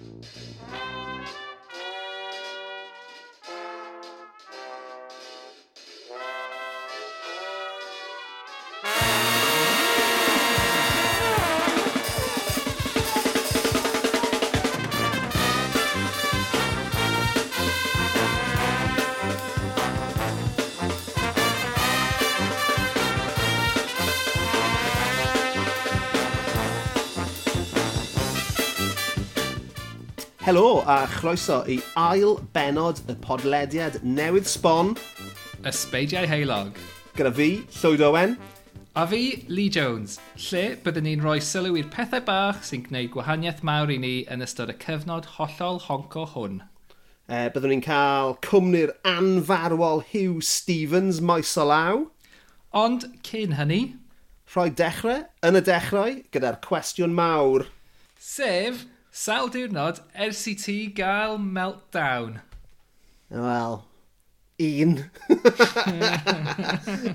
Música Helo a chroeso i ail benod y podlediad newydd sbon Ysbeidiau Heilog gyda fi, Llwyd Owen a fi, Lee Jones, lle byddwn ni'n rhoi sylw i'r pethau bach sy'n gwneud gwahaniaeth mawr i ni yn ystod y cyfnod hollol honco hwn. E, byddwn ni'n cael cwmni'r anfarwol Hugh Stevens maes o law. Ond cyn hynny... Rhoi dechrau yn y dechrau gyda'r cwestiwn mawr. Sef, Sawl diwrnod ers i ti gael meltdown? Wel, un.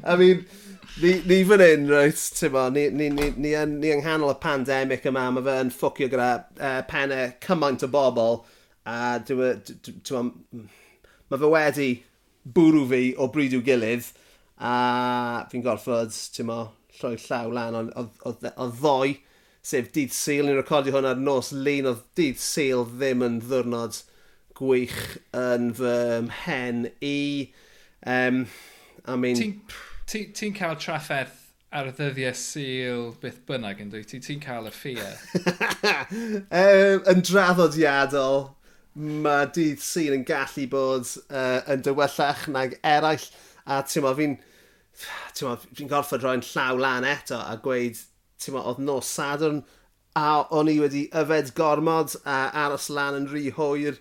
I mean, ni, ni fan hyn, right, tyfo, ni, ni, ni, ni, yn, ni yng nghanol y pandemig yma, mae fe yn ffwcio gyda e, uh, pennau cymaint o bobl, a dwi'n... E, mae fe wedi bwrw fi o bryd i'w gilydd, a fi'n gorfod, ti'n mo, llwy llaw lan o, o, o, o ddoi Sef dydd syl, ni'n recordio hwn ar nos lun, oedd dydd syl ddim yn ddwrnod gwych yn fy mhen i. Um, I mean... Ti'n ti, ti cael trafferth ar y ddyddiau syl byth bynnag yn dwi? Ti'n ti cael y ffia? um, yn draddodiadol, mae dydd syl yn gallu bod uh, yn dywellach nag eraill. A ti'n ma, fi'n... fi gorfod rhoi'n llaw lan eto a gweud ti'n oedd nos Sadwrn, a o'n i wedi yfed gormod a aros lan yn rhy hwyr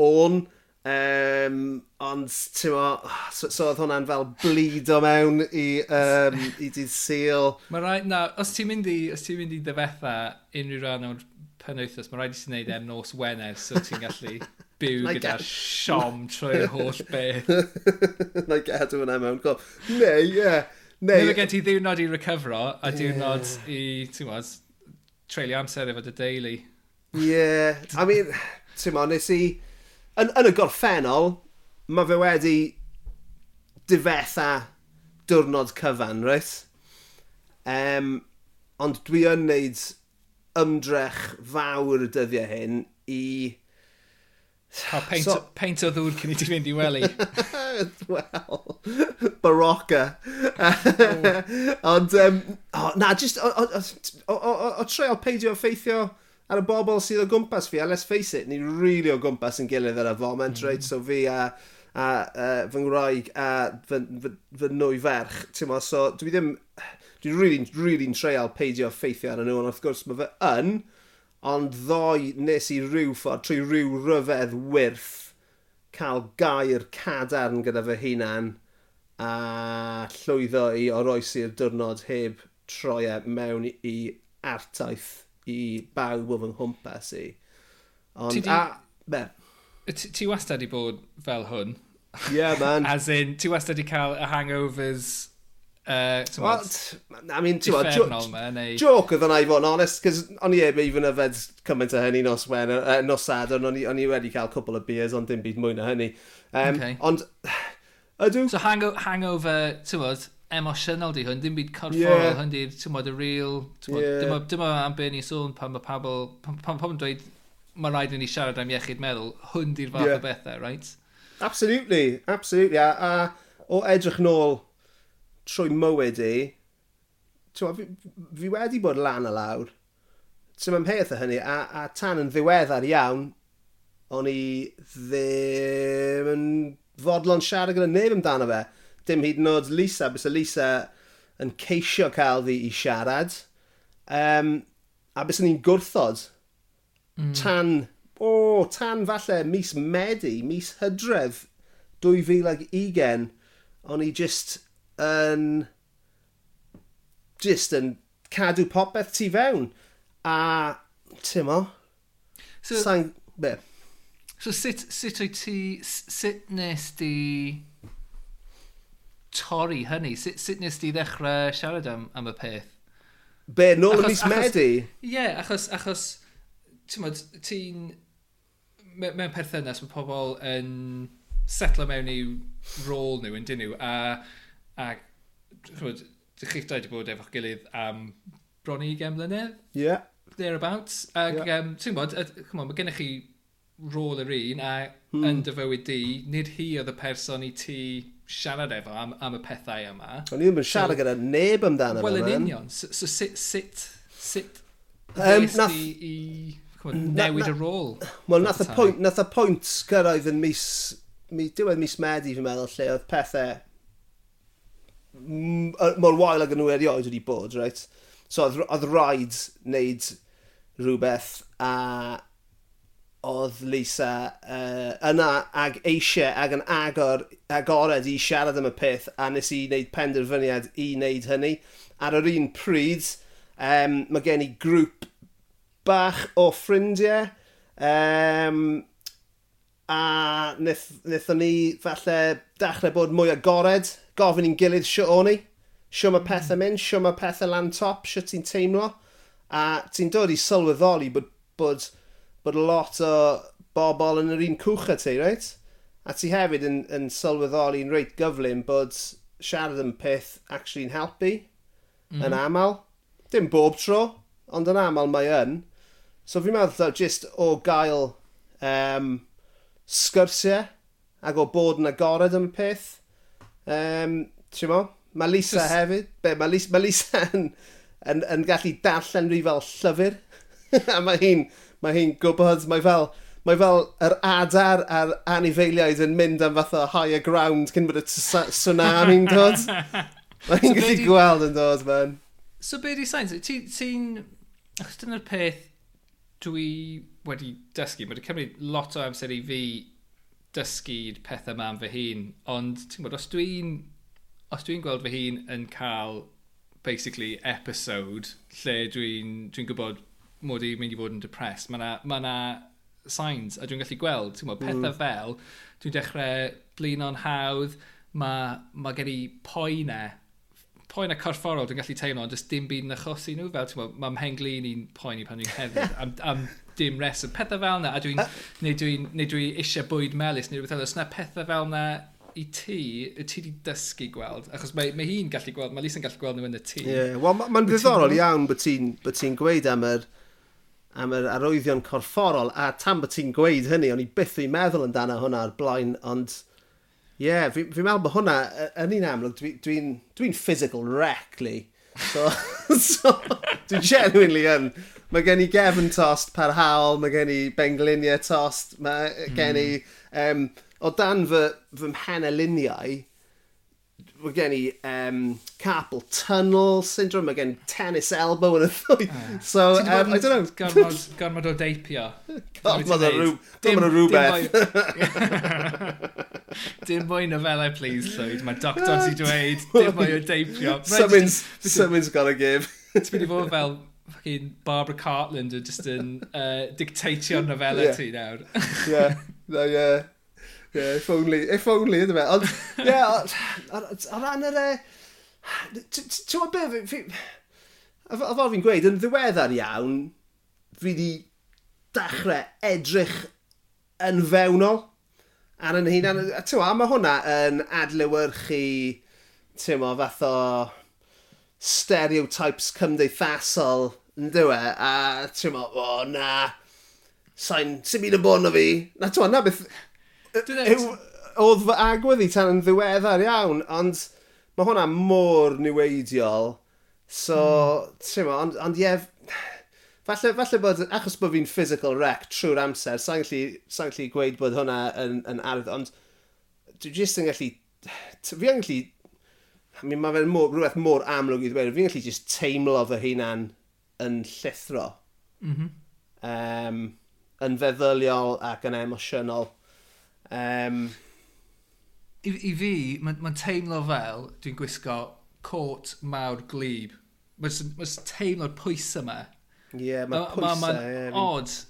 o'n. Um, ond, ti'n mo, so, so oedd hwnna'n fel blid o mewn i, um, i dydd syl. Mae rhaid, na, os ti'n mynd i, os ti'n mynd i ddefetha unrhyw rhan o'r penwythos, mae rhaid i ti'n neud e'n nos Wener, so ti'n gallu byw gyda'r siom trwy'r holl beth. Na i gadw hwnna mewn gof. Neu, ie. Yeah. Neu... Nid gen ti ddiwrnod i recovero a diwrnod i, ti'n gwybod, treulio amser efo dy deulu. Ie. I mean, ti'n gwybod, nes i... Yn, yn y gorffennol, mae fe wedi difetha diwrnod cyfan, reit? Um, ond dwi yn neud ymdrech fawr y dyddiau hyn i Oh, peint, so, peint o ddŵr cyn i ti fynd i wely. Wel, barocca. Oh. Ond, um, oh, na, just o, o, o, o, o o treol peidio effeithio ar y bobl sydd o gwmpas fi, a let's face it, ni rili o gwmpas yn gilydd ar y foment, mm. right? So fi a, a, a fy ngwraig a fy, fy, fy nwy ferch, ti'n mo, so dwi ddim, dwi'n rili'n really, really treol peidio effeithio ar nhw, ond wrth gwrs mae fe yn, ond ddoi nes i rhyw ffordd trwy rhyw ryfedd wyrth cael gair cadarn gyda fy hunan a llwyddo i oroesi'r diwrnod heb troia mewn i artaith i bawb o fy nghwmpas i. Ond, ti di... a, be? Ti, ti wastad i bod fel hwn? Yeah, man. As in, ti wastad i cael y hangovers Uh, well, I mean, differnol ma, neu... Joc oedd yna i fod yn honest, cos o'n i e even yfed cymaint o hynny nos wen, uh, nos sadwn, o'n i wedi cael cwbl o beers, ond dim byd mwy na hynny. Um, okay. Ond, ydw... So hango, hangover, ti'n bod, emosiynol di hwn, dim byd corfforol yeah. hwn di'r, ti'n bod, y real, ti'n bod, yeah. dim ond am be ni'n sôn pan mae pobl, pan, pan, pan dweud, mae rhaid i ni siarad am iechyd meddwl, hwn di'r fath yeah. o bethau, right? Absolutely, absolutely, a, a o edrych nôl trwy mywyd i, twa, fi, fi wedi bod lan a lawr, sy'n ymheth o hynny, a, a tan yn ddiweddar iawn, o'n i ddim yn fodlon siarad gyda neb amdano fe. Dim hyd yn oed Lisa, bys y Lisa yn ceisio cael fi i siarad. Um, a bys ni'n gwrthod mm. tan, o, oh, tan falle mis Medi, mis Hydref 2020, o'n i just yn just yn cadw popeth tu fewn. A, ti'n mo, so, sa'n... Be? So sut, sut o'i ti... Sut nes di torri hynny? Sut, sut nes di ddechrau siarad am, am y peth? Be, nôl ym mis Medi? Ie, yeah, achos, achos ti'n ti'n... Mewn perthynas, mae pobl yn setlo mewn i'w rôl nhw yn dyn nhw, a a chwbod, dych chi'ch dau wedi bod efo'ch gilydd am bron i 20 mlynedd? Yeah. Thereabouts. Ac, yeah. um, ti'n bod, mae gennych chi rôl yr un, a hmm. yn dy fywyd di, nid hi oedd y person i ti siarad efo am, am y pethau yma. O'n i ddim yn siarad so, gyda neb amdano Wel, yn union. So, so sut, sut, sut um, nath, i, i on, newid na, na, y rôl? Wel, nath y pwynt, nath y pwynt gyrraedd yn mis, mi, diwedd mis Medi, fi'n meddwl, lle oedd pethau mor wael ag yn nhw erioed wedi bod, right? So oedd rhaid wneud rhywbeth a oedd Lisa uh, yna ag eisiau ag yn agor, agored i siarad am y peth a nes i wneud penderfyniad i wneud hynny. Ar yr un pryd, um, mae gen i grŵp bach o ffrindiau um, a wnaethon ni falle dechrau bod mwy agored gofyn i'n gilydd sio o'n i, sio mae pethau mynd, sio mae pethau lan top, sio ti'n teimlo. A ti'n dod i sylweddoli bod, bod, bod lot o bobl yn yr un cwch a ti, reit? A ti hefyd yn, yn sylweddoli'n reit gyflym bod siarad yn peth actually'n helpu mm. yn mhm. aml. Dim bob tro, ond yn aml mae yn. So fi'n meddwl just o gael um, sgyrsiau ac o bod yn agored am y peth, Um, Ti'n mo? Mae Lisa Just... hefyd. Be, mae Lisa, ma Lisa yn, yn, yn, gallu darllen rhi fel llyfr. a mae hi'n mae hi gwybod, mae fel, mae fel yr adar a'r anifeiliaid yn mynd am fath o higher ground cyn bod y tsunami'n dod. Mae hi'n so gallu di... gweld yn dod, man. So be di sains? Ti'n... Ti Achos dyna'r peth dwi wedi dysgu. Mae wedi cymryd lot o amser i fi dysgu'r pethau yma am fy hun. Ond, ti'n gwybod, os dwi'n os dwi'n gweld fy hun yn cael basically episode lle dwi'n dwi gwybod mod i'n mynd i fod yn depressed, mae yna ma, na, signs a dwi'n gallu gweld, ti'n gwybod, pethau mm. fel, dwi'n dechrau blino'n hawdd, mae ma gen i poenau, poen poenau corfforol dwi'n gallu teimlo, ond jyst dim byd yn achosi nhw, fel, ti'n gwybod, mae mhen glin i'n poeni pan dwi'n cerdded am, am dim reswm. Pethau fel yna, a dwi'n... Neu dwi'n dwi, dwi eisiau bwyd melus neu rhywbeth fel yna. Pethau fel yna i ti, y ti wedi dysgu gweld, achos mae, mae hi'n gallu gweld, mae Lisa'n gallu gweld nhw yn y tŷ. Yeah. wel mae'n ma ddiddorol ti... iawn bod ti'n ti gweud am yr, am yr arwyddion corfforol, a tam bod ti'n gweud hynny, o'n i byth i'n meddwl amdano hwnna ar blaen, ond ie, yeah, fi'n fi meddwl bod hwnna, yn un amlwg, dwi'n dwi, dwi, dwi physical wreck, li. So, so dwi'n genuinely yn Mae gen i gefn tost parhaol, mae gen i bengliniau tost, mae gen i... Um, o dan fy, fy mheneluniau, mae gen i um, carpal tunnel syndrome, mae gen i tennis elbow yn y ddwy. Uh, so, um, I don't know. Gormod, gormod o deipio. Gormod o rhywbeth. Dim Dim mwy nofelau, please, Llywyd. Mae doctor ti dweud, dim mwy o deipio. Someone's, someone's gotta give. Ti'n mynd i fod fel fucking Barbara Cartland yn just yn uh, dictatio'r nofelau yeah. ti nawr. yeah, no, yeah. Yeah, if only, if only, ydw fe. Ond, yeah, o ran yr... Ti'n gwybod beth, fi... A fel fi'n gweud, yn ddiweddar iawn, fi wedi dechrau edrych yn fewnol ar yn hunan. A ti'n mae hwnna yn adlewyrchu, ti'n fath o stereotypes cymdeithasol yn dywe, a ti'n meddwl, o na, sa'n sy'n byd yn bod na fi. Na ti'n na beth... Oedd fy agwedd i tan yn ddiweddar iawn, ond mae hwnna mor niweidiol. So, mm. ti'n meddwl, ond, ond ie, falle, falle bod, achos bod fi'n physical wreck trwy'r amser, sa'n gallu, sa gallu gweud bod hwnna yn, yn ardd, ond dwi jyst yn gallu, fi yn gallu mi mae fe'n mor, rhywbeth mor amlwg i ddweud. Fi'n gallu just teimlo fy hunan yn llithro. Mm -hmm. um, yn feddyliol ac yn emosiynol. Um, I, I fi, mae'n ma teimlo fel dwi'n gwisgo cwt mawr glib. Mae'n ma teimlo'r pwys yma. Ie, yeah, mae'n pwysau. Mae'n ma, ma, ma, ma, ma, ma, ma, ma, ma, ma, ma,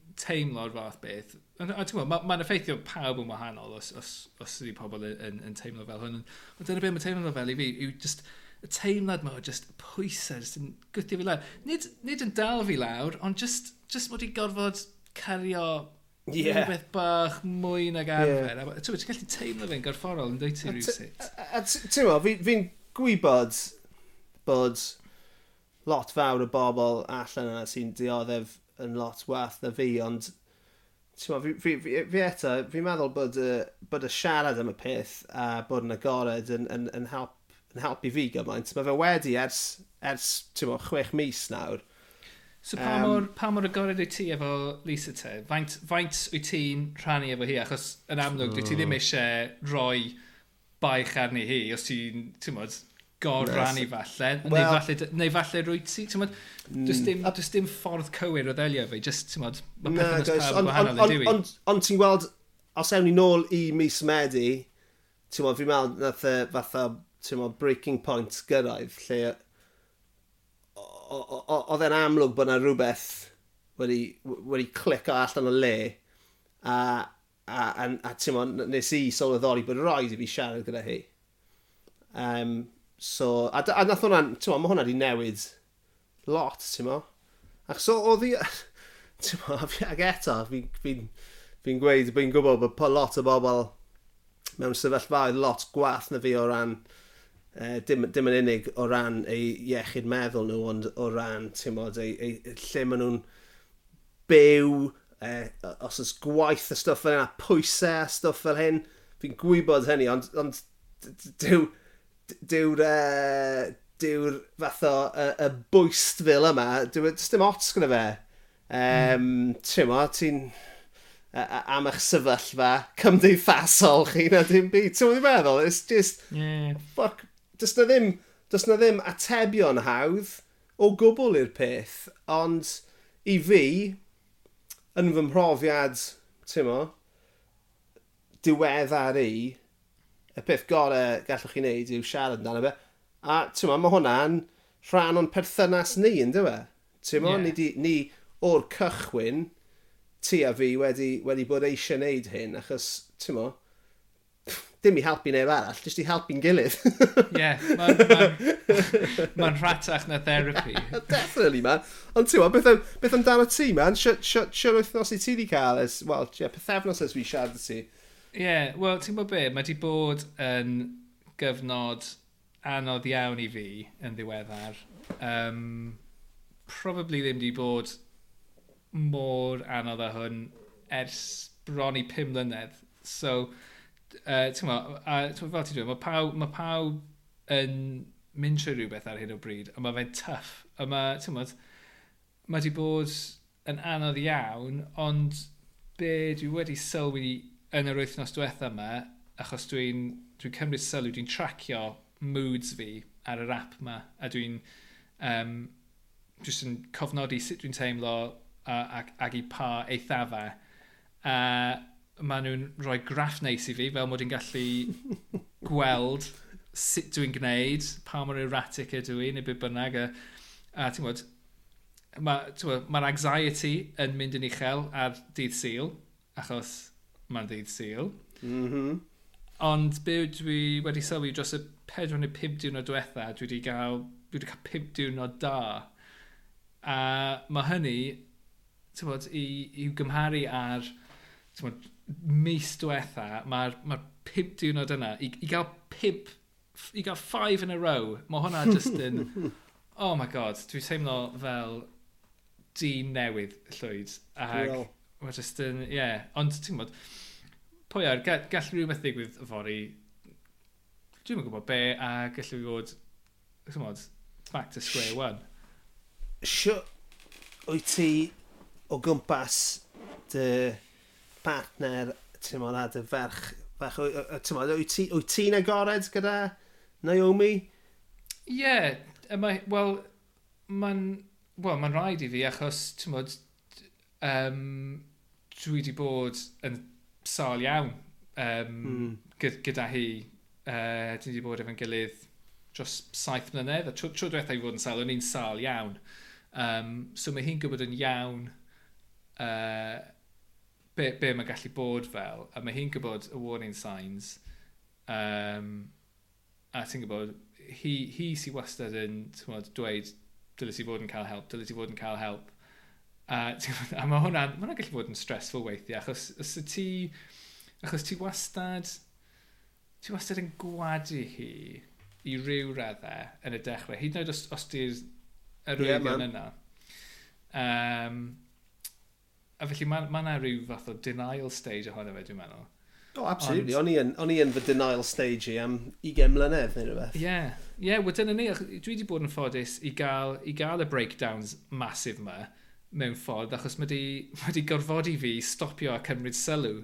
ma, ma, ma, ma, ma, ma, ma, Mae'n ma, ma effeithio pawb yn wahanol os, os, os ydy pobl yn, yn, yn teimlo fel hwn. Ond dyna beth mae'n teimlo fel i fi yw just y teimlad mae o just pwysau just yn gwthio fi lawr. Nid, nid yn dal fi lawr, ond just, just mod i gorfod cario yeah. rhywbeth bach mwy nag arfer. Yeah. Ti'n gallu teimlo fe'n gorfforol yn dweud ti rhywsut. A ti'n mo, fi'n gwybod bod lot fawr o bobl allan yna sy'n dioddef yn lot wath na fi, ond Tewa, fi, fi, fi, fi eto, fi'n meddwl bod, uh, bod y siarad am y peth a bod yn agored yn, yn, yn, help, yn helpu fi gymaint. Mae fe wedi ers, ers tewa, chwech mis nawr. So pa um, mor, pa mor agored wyt ti efo Lisa te? Faint, faint wyt ti'n rhannu efo hi? Achos yn amlwg, dwi ti ddim hmm. eisiau rhoi baich arni hi os ti'n, ti'n modd, goran i falle. Well, neu falle, neu falle rwyt ti, ti'n modd, does mm. dim, does dim ffordd cywir o ddelio fe, just, ti'n modd, mae pethau nes pawb gwahanol yn diwy. Ond on, ti'n gweld, os ewn ni nôl i mis Medi, ti'n modd, fi'n meddwl, nath e, fatha, ti'n modd, breaking point gyrraedd, lle oedd e'n amlwg bod yna rhywbeth wedi, wedi clico allan o le, a, a, a, a ti'n modd, nes i sylweddoli bod rhaid i fi siarad gyda hi. Um, So, a, a nath hwnna, ti'n ma, mae hwnna wedi newid lot, ti'n ma. Ac so, oedd hi, ti'n ma, ac eto, fi'n fi, fi gweud, fi'n gwybod bod po lot o bobl mewn sefyllfaoedd lot gwath na fi o ran, e, dim, dim yn unig o ran ei iechyd meddwl nhw, ond o ran, ti'n ma, ei, ei, lle maen nhw'n byw, e, os oes gwaith y stwff fel yna, pwysau a stwff fel hyn, fi'n gwybod hynny, ond, ond, dyw, dyw'r uh, e, dyw'r fath o y, y bwyst fel yma, dyw'r e, dim ots gyda fe. Um, mm. Timo, ti'n am eich sefyllfa cymdeithasol chi na dim byd. Ti'n mwyn meddwl? It's just... Yeah. Fuck. Does na ddim, does na ddim atebion hawdd o gwbl i'r peth. Ond i fi, yn fy mhrofiad, ti'n mo, diweddar i, y peth gorau gallwch chi wneud yw siarad amdano fe. A ti'n ma, mae hwnna'n rhan o'n perthynas ni, ynddo fe? Ti'n ma, yeah. ni, di, ni o'r cychwyn ti a fi wedi, wedi bod eisiau wneud hyn, achos, ti'n ma, dim i helpu neb arall, jyst i helpu'n gilydd. Ie, yeah, mae'n ma, ma, rhatach na therapy. Definitely, man. Ond ti'n ma, beth, am, beth amdano ti, man? Siwr wythnos i ti wedi cael, wel, yeah, pethefnos ers fi siarad ti. Ie, yeah, wel, ti'n bod be, mae wedi bod yn gyfnod anodd iawn i fi yn ddiweddar. Um, probably ddim wedi bod mor anodd â hwn ers bron i pum mlynedd. So, uh, ti'n mo, a, ti'n fel ti'n dweud, mae pawb, ma pawb yn mynd trwy rhywbeth ar hyn o bryd, a mae fe'n tuff. A mae, ti'n mo, mae wedi bod yn anodd iawn, ond be dwi wedi sylwi yn yr wythnos diwetha yma, achos dwi'n dwi, cymryd sylw, dwi'n tracio moods fi ar yr app yma, a dwi'n um, jyst yn cofnodi sut dwi'n teimlo ac, ac i pa eithafa. A maen nhw'n rhoi graff neis i fi, fel mod i'n gallu gweld sut dwi'n gwneud, pa mor erratic ydw i, neu beth bynnag. A, a ti'n gwybod, mae'r ma, ma anxiety yn mynd yn uchel ar dydd syl, achos mae'n ddeud syl. Mm -hmm. Ond be dwi wedi sylwi dros y 4 neu 5 diwrnod diwetha, dwi wedi cael, dwi wedi cael 5 diwrnod da. A mae hynny, ti'n bod, i, i'w gymharu ar ti'n bod, mis diwetha, mae'r ma 5 diwrnod yna, i, i gael 5, i gael 5 in a row, mae hwnna just yn, oh my god, dwi'n teimlo fel dyn newydd llwyd. Ac... Well Mae jyst yn, ie. Yeah. Ond ti'n gwybod, pwy ar, gall, gall rhywbeth ddigwydd y fori, dwi'n yn gwybod be, a gallu fod, ti'n gwybod, back to square one. Sio, wyt ti o gwmpas dy partner, ti'n gwybod, a dy ferch, ferch ti'n gwybod, wyt ti'n agored gyda Naomi? Ie, yeah, wel, mae'n well, ma rhaid i fi achos, ti'n gwybod, um, dwi wedi bod yn sal iawn um, mm. gyda hi. Uh, dwi wedi bod efo'n gilydd dros saith mlynedd, a tro, tro diwethaf i fod yn sal, o'n i'n sal iawn. Um, so mae hi'n gwybod yn iawn uh, be, be mae'n gallu bod fel, a mae hi'n gwybod y warning signs, um, a ti'n gwybod, hi, hi sy'n wastad yn twod, dweud, dylai ti fod yn cael help, dylai ti fod yn cael help, A, a mae hwnna'n ma gallu bod yn stressful weithiau, achos os y ti, achos ti wastad, ti wastad yn gwadu hi i ryw raddau yn y dechrau, hyd yn oed os, os ti'r arwyddion yeah, yna. Um, a felly mae ma yna rhyw fath o denial stage ohono fe, dwi'n meddwl. Oh, absolutely. Ond... O'n i yn, on i yn fy denial stage i am 20 mlynedd neu rhywbeth. Ie, yeah. Ie, yeah, wel dyna ni. Dwi wedi bod yn ffodus i gael, i gael y breakdowns masif yma mewn ffordd, achos mae wedi, mae wedi gorfodi fi stopio a cymryd sylw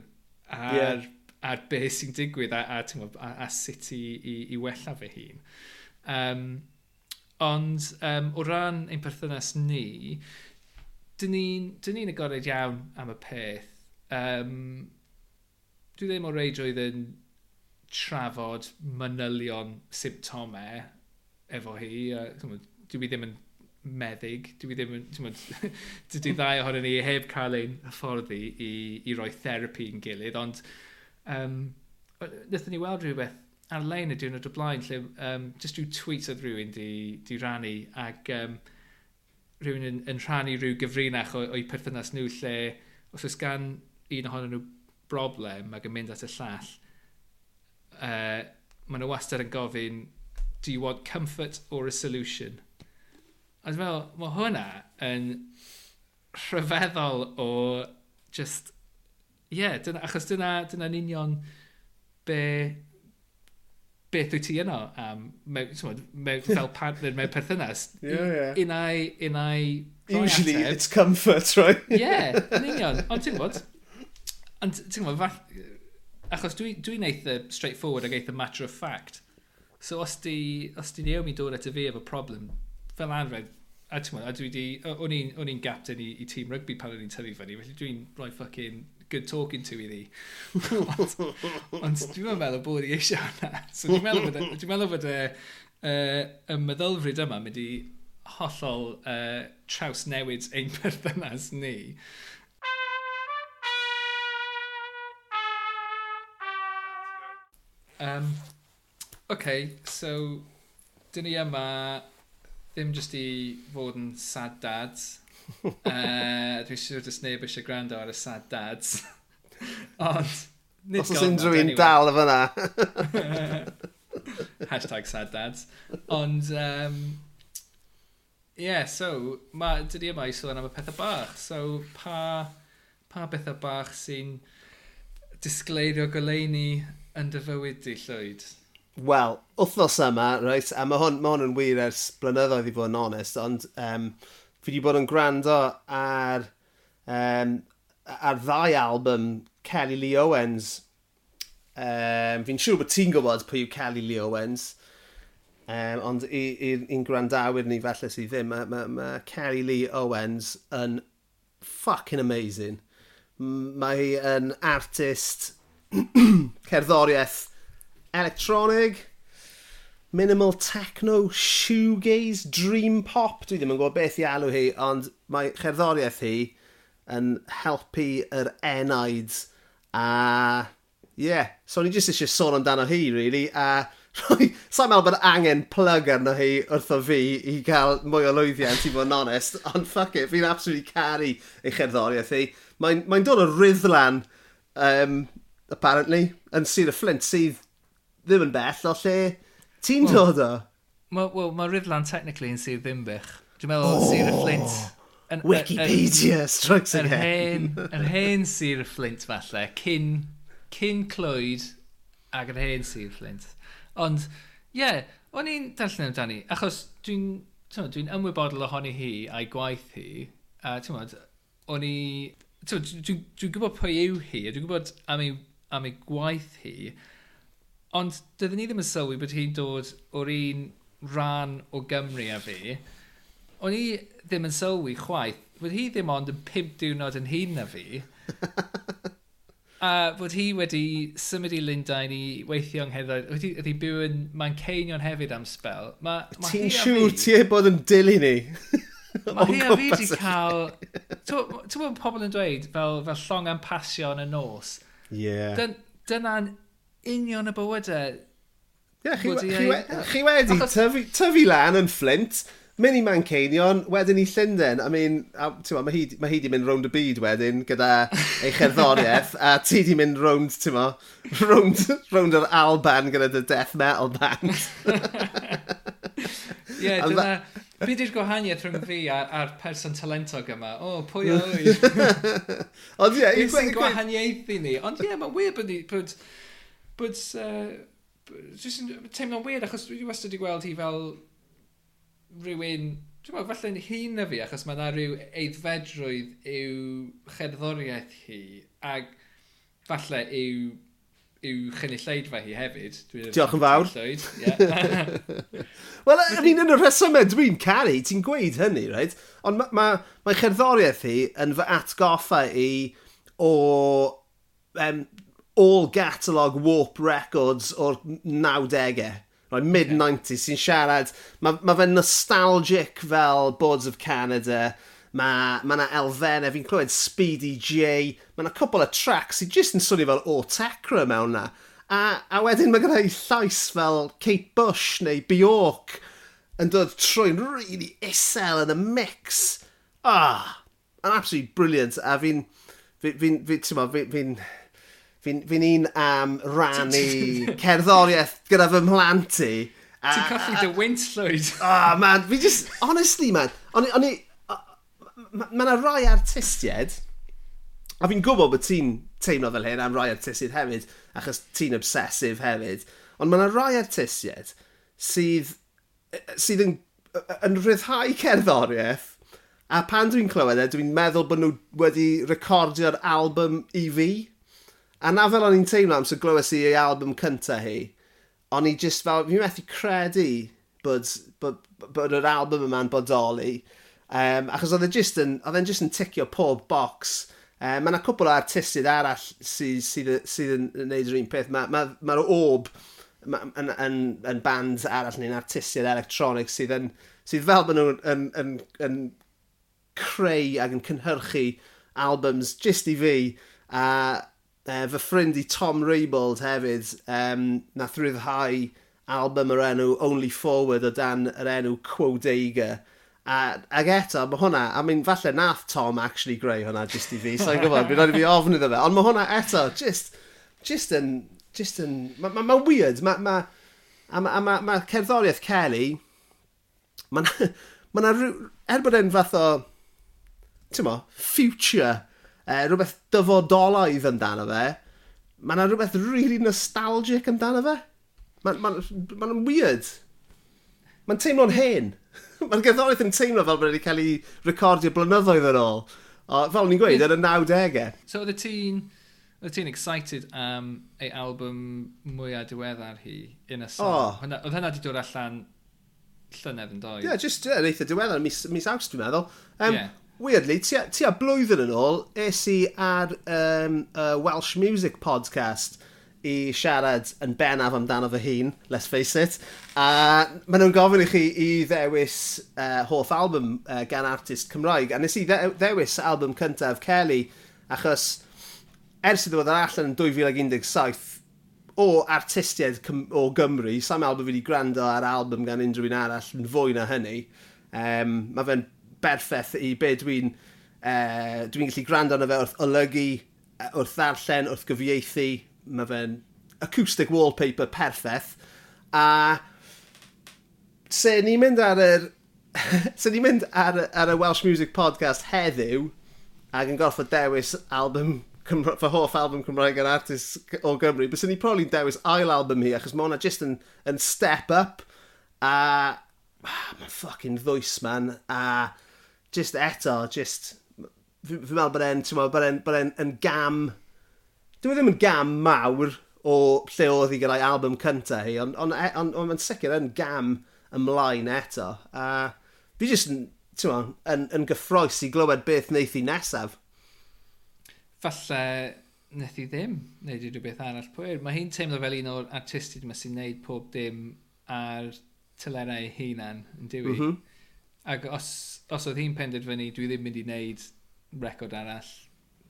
ar, yeah. ar beth sy'n digwydd a, a, a, a, a sut i, i, i wella fy hun. Um, ond um, o ran ein perthynas ni, dyn ni'n ni, agored iawn am y peth. Um, dwi ddim o reidrwydd yn trafod manylion symptomau efo hi. A, dwi ddim yn meddyg. Dwi ddim yn... Dwi, dwi ddau ohonyn ni heb cael ein hyfforddi i, i roi therapi yn gilydd, ond um, wnaethon ni weld rhywbeth ar-lein y diwrnod o blaen, lle um, just rhyw tweet oedd rhywun di, di rannu, ac um, rhywun yn, yn rhannu rhyw gyfrinach o'i perthynas nhw lle os oes gan un ohonyn nhw broblem ac yn mynd at y llall, uh, maen nhw wastad yn gofyn, do you want comfort or a solution? A dwi'n meddwl, mae hwnna yn rhyfeddol o just... Ie, yeah, dyna, achos dyna, dyna'n union be beth wyt ti yno am, mewn, symud, mewn, fel partner mewn perthynas. Ie, ie. Unai, unai... Usually ateb. it's comfort, right? Ie, yeah, yn union. Ond ti'n gwybod, ond ti'n gwybod, fath... achos dwi'n dwi, dwi eitha straightforward ag eitha matter of fact. So os di, os di Naomi dod at y fi efo problem, fel arfer, a ti'n meddwl, a dwi di, o'n i'n gapten i, i tîm rygbi pan o'n i'n tyfu fyny, felly dwi'n rhoi fucking good talking to iddi. ond ond dwi'n meddwl bod i eisiau hwnna. So dwi'n meddwl bod, dwi meddwl bod e, uh, y meddylfryd yma mynd i hollol uh, traws newid ein perthynas ni. Um, OK, so dyn ni yma ddim jyst i fod yn sad dads. Eh, uh, dwi'n siŵr dys neb eisiau gwrando ar y sad dads. Ond, nid Os oes unrhyw un anyway. dal y fyna. Hashtag sad dads. Ond, um, yeah, so, ma, dydy yma i sôn am y pethau bach. So, pa, pa bethau bach sy'n disgleirio goleini yn dy fywyd di llwyd? Wel, wythnos yma, right, a mae hwn, ma hwn yn wir ers blynyddoedd i fod yn onest, ond um, fi wedi bod yn gwrando ar, um, ar ddau album Kelly Lee Owens. Um, fi'n siŵr bod ti'n gwybod pwy yw Kelly Lee Owens, um, ond i'n gwrandawyr ni falle sydd ddim, mae ma, ma Kelly Lee Owens yn fucking amazing. Mae hi yn artist cerddoriaeth electronig, minimal techno, shoegaze, dream pop. Dwi ddim yn gwybod beth i alw hi, ond mae cherddoriaeth hi yn helpu yr enaid. A, yeah, so ni jyst eisiau sôn amdano hi, really. A, Sa'n meddwl bod angen plug arno hi wrtho fi i gael mwy o lwyddiant i fod yn onest, ond fuck it, fi'n absolutely caru ei cherddoriaeth hi. Mae'n mae dod o Ryddlan, um, apparently, yn Sir y Flint, sydd ddim yn bell o lle ti'n well, dod o? Mae well, ma Rydlan technically yn Sir Ddimbych. Dwi'n meddwl oh, Sir y Flint... Yn, Wikipedia yn, strikes yn, again. Yr hen Sir y Flint falle, cyn, cyn Clwyd ac yr hen Sir y Flint. Ond, ie, yeah, o'n i'n darllen amdani, achos dwi'n dwi ymwybodol ohoni hi a'i gwaith hi, a ti'n modd, o'n i... Dwi'n dwi, dwi gwybod pwy yw hi, a dwi'n gwybod am ei, am ei gwaith hi, Ond dydyn ni ddim yn sylwi bod hi'n dod o'r un rhan o Gymru a fi. O'n i ddim yn sylwi chwaith. Bod hi ddim ond yn pimp diwrnod yn hun na fi. a bod hi wedi symud i Lundain i weithio yng Nghyrddoedd. Wedi, wedi byw yn Manceinion hefyd am spel. Ma, ma Ti'n siŵr ti e bod yn dilyn ni? Mae hi a fi wedi cael... Ti'n bod pobl yn dweud fel, fel llong am pasio yn y nos? Ie. Yeah. Dyna'n union y bywydau. Ie, chi, chi, chi, chi wedi tyfu, tyfu lan yn Flint, mynd i Manceinion, wedyn i Llundain. I mean, a, ma, mae hi, ma hi di mynd rownd y byd wedyn gyda ei cherddoriaeth, a ti di mynd rownd, ti'n ma, rownd, rownd yr Alban gyda dy death metal band. Ie, yeah, dyna... Be di'r gwahaniaeth rhwng fi a'r, ar person talentog yma? O, oh, pwy o'i? Ond ie... Beth sy'n gwahaniaethu ni? Ond ie, yeah, mae wir bod ni... Bod, bod... uh, jyst yn teimlo'n weird, achos dwi wastad wedi gweld hi fel rhywun, dwi'n meddwl, falle'n hun na fi, achos mae yna rhyw eiddfedrwydd yw cherddoriaeth hi, ac falle yw yw chynulleidfa hi hefyd. Diolch yn fawr. Yeah. Wel, yr un yn y rhesymau dwi'n caru, ti'n gweud hynny, right? Ond mae ma, ma, ma cerddoriaeth hi yn fy atgoffa i o um, all catalog Warp Records o'r 90au. Right, mid-90s sy'n siarad, mae ma fe'n nostalgic fel Boards of Canada, mae ma yna elfennau, fi'n clywed Speedy J, mae yna cwbl o tracks sy'n just yn swnio fel o tecra mewn na. A, a wedyn mae gyda llais fel Kate Bush neu Bjork yn dod trwy'n really isel yn y mix. Ah, oh, absolutely brilliant. A fi'n, fi'n, fi'n, fi'n, fi'n, fi'n, fi'n, fi'n fi un am rannu cerddoriaeth gyda fy mhlant i. Ti'n colli dy wynt llwyd. O, oh, man, fi just, honestly, man, o'n i, o'n i, mae yna rai artistiaid, a fi'n gwybod bod ti'n teimlo fel hyn am rai artistiaid hefyd, achos ti'n obsesif hefyd, ond mae yna rai artistiaid sydd, e, e, sydd yn, e, yn rhyddhau cerddoriaeth, a pan dwi'n clywed e, dwi'n meddwl bod nhw wedi recordio'r album i fi. A na fel o'n i'n teimlo am sy'n glywes i ei album cynta hi, o'n i just fel, fi'n methu credu bod, bod, bod yr album yma'n bodoli. Um, achos oedd e just yn, oedd e'n just yn ticio pob box. Um, mae yna cwbl o artistiaid arall sydd, sydd, sydd yn gwneud yr un peth. Mae'r ma, ma, ma ob yn, yn, yn, yn band arall neu'n artistiaid electronic sydd, yn, sydd fel bod nhw'n yn, yn, yn creu ac yn cynhyrchu albums just i fi. A uh, fy ffrind i Tom Raybould hefyd, um, nath ryddhau album yr enw Only Forward o dan yr enw Quodega. A, ag eto, mae hwnna, I mean, falle nath Tom actually greu hwnna just i fi, so i'n gwybod, bydd rhaid i fi ofn iddo fe. Ond mae hwnna eto, just, just yn, just yn, mae'n ma, ma weird, mae, ma, a mae ma, ma cerddoriaeth Kelly, mae'n, mae'n, er bod e'n fath o, ti'n mo, future uh, rhywbeth dyfodolaidd amdano fe, mae yna rhywbeth really nostalgic amdano fe. Mae'n ma, ma, ma weird. Mae'n teimlo'n hen. Mae'r gerddoriaeth yn teimlo fel bod wedi cael ei recordio blynyddoedd yn ôl. O, fel ni'n gweud, yn y 90au. So, oedd y ti'n... Oedd ti'n excited am ei album mwyaf diweddar hi, In a Song? Oh. Hwna, oedd hynna wedi dod allan llynedd yn doedd? Ie, yeah, just yeah, eitha diweddar, mis, mis awst dwi'n meddwl. Um, yeah weirdly, tua blwyddyn yn ôl, es i ar um, uh, Welsh Music Podcast i siarad yn bennaf amdano fy hun, let's face it. A maen nhw'n gofyn i chi i ddewis uh, hoff album uh, gan artist Cymraeg. A nes i ddewis album cyntaf Kelly, achos ers iddo fod ar allan yn 2017, o artistiaid o Gymru, sam album fi wedi gwrando ar album gan unrhyw un arall yn fwy na hynny. Um, mae fe'n berffeth i be dwi'n uh, dwi'n gallu gwrando arno fe wrth olygu, wrth ddarllen, wrth gyfieithu. Mae fe'n acoustic wallpaper perffaith. A se ni'n mynd ar yr... se ni'n mynd ar, ar y Welsh Music Podcast heddiw ac yn gorfod dewis album Cymru, fy hoff album Cymraeg yn artist o Gymru, bys ni'n probably dewis ail album hi, achos mae hwnna just yn, yn step up, a ah, mae'n fucking ddwys, man, a just eto, just... Fi'n meddwl bod e'n, ti'n meddwl, bod e'n bod e'n, yn gam... Dwi e ddim yn gam mawr o lle oedd hi gyda'i album cynta hi, ond on, e, on, on, on on sicr yn gam ymlaen eto. A fi jyst yn, ti'n meddwl, yn, yn gyffroes i glywed beth wneith hi nesaf. Falle wnaeth i ddim wneud unrhyw beth arall pwyr. Mae hi'n teimlo fel un o'r artistiaid yma sy'n wneud pob dim ar tylerau ei hunan, yn diwy. Mm -hmm. Ac os os oedd hi'n penderfynu, dwi ddim mynd i wneud record arall,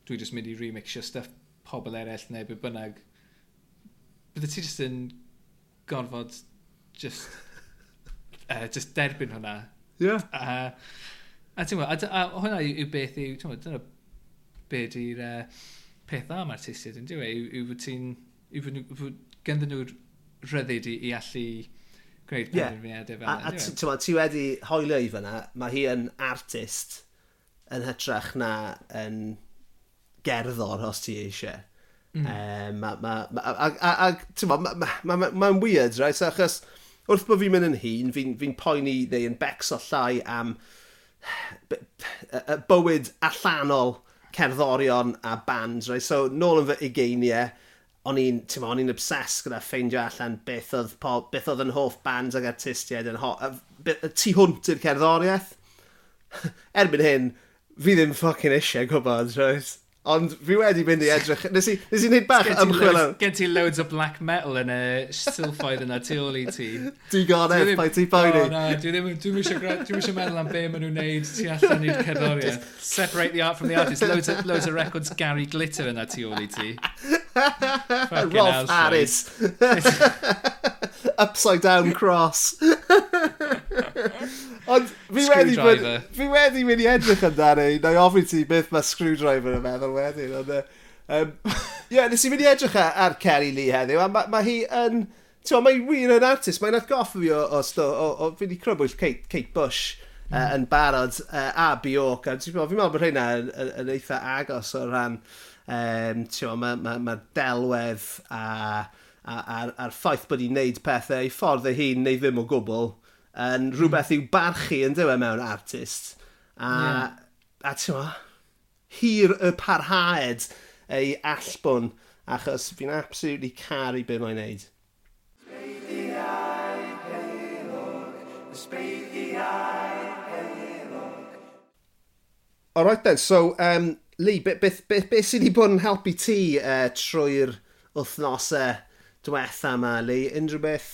dwi just mynd i remixio stuff pobl eraill neu be bynnag, bydde ti just yn gorfod just, uh, just derbyn hwnna. Yeah. Uh, a ti'n gwybod, a, a hwnna yw yw beth yw, ti'n gwybod, dyna beth yw'r uh, peth am artistiaid yn diwy, e? yw, yw bod ti'n, yw bod ganddyn nhw'r rhyddid i, i allu gwneud penderfyniadau yeah. fel yna. A, a e? ti wedi hoelio i fyna, mae hi yn artist yn hytrach na yn gerddor os ti eisiau. Mm. Ehm, um, a, ma, ma, a, a, a ti'n mae'n ma, ma, ma, ma weird, right? So, achos wrth bod fi'n mynd yn hun, fi'n fi poeni neu yn becso llai am y bywyd allanol cerddorion a bands, right? So, nôl yn fy ugeiniau, o'n i'n, ti'n o'n i'n obsessed gyda ffeindio allan beth oedd, pol, beth oedd yn hoff bands ag artistiaid yn ho, tu hwnt i'r cerddoriaeth. Erbyn hyn, fi ddim ffocin eisiau gwybod, roes. Ond fi wedi mynd i edrych, nes i, nes i wneud bach ymchwil am... Gen ti loads o black metal yn y sylffoedd yna tu ôl i ti. Digonedd, bai ti poeni. O, no, dwi ddim, dwi eisiau meddwl am be maen nhw'n neud tu allan i'r cerddoriaeth. Separate the art from the artist. Loads of, loads of records Gary Glitter yna tu ôl i ti. Rolf Harris. Upside down cross. Ond fi wedi mynd, fi wedi mynd i edrych amdani, na i ofyn ti beth mae screwdriver yn meddwl wedyn. Ond, e, um, yeah, nes i mynd i edrych ar, ar Kerry Lee heddiw, a mae ma hi yn, ti'n mae wir yn artist, mae'n atgoffa fi o, o, o, o, o fi wedi crybwyll Kate, Kate Bush mm. uh, yn barod uh, a Bjork, a ti'n meddwl, fi'n meddwl bod hynna yn, yn, yn eitha agos o ran Um, Mae'r ma, ma, ma delwedd a, a, a'r, ar ffaith bod hi'n neud pethau, i ffordd ei hun neu ddim o gwbl, yn hmm. rhywbeth i'w barchu yn dywe mewn artist. A, yeah. a ti'n ma, hir y parhaed ei allbwn, achos fi'n absolutely caru be mae'n neud. Alright then, so um, Lee, beth, beth, beth, beth sydd wedi bod yn helpu ti uh, trwy'r wythnosau diwetha yma, Lee? Unrhyw beth?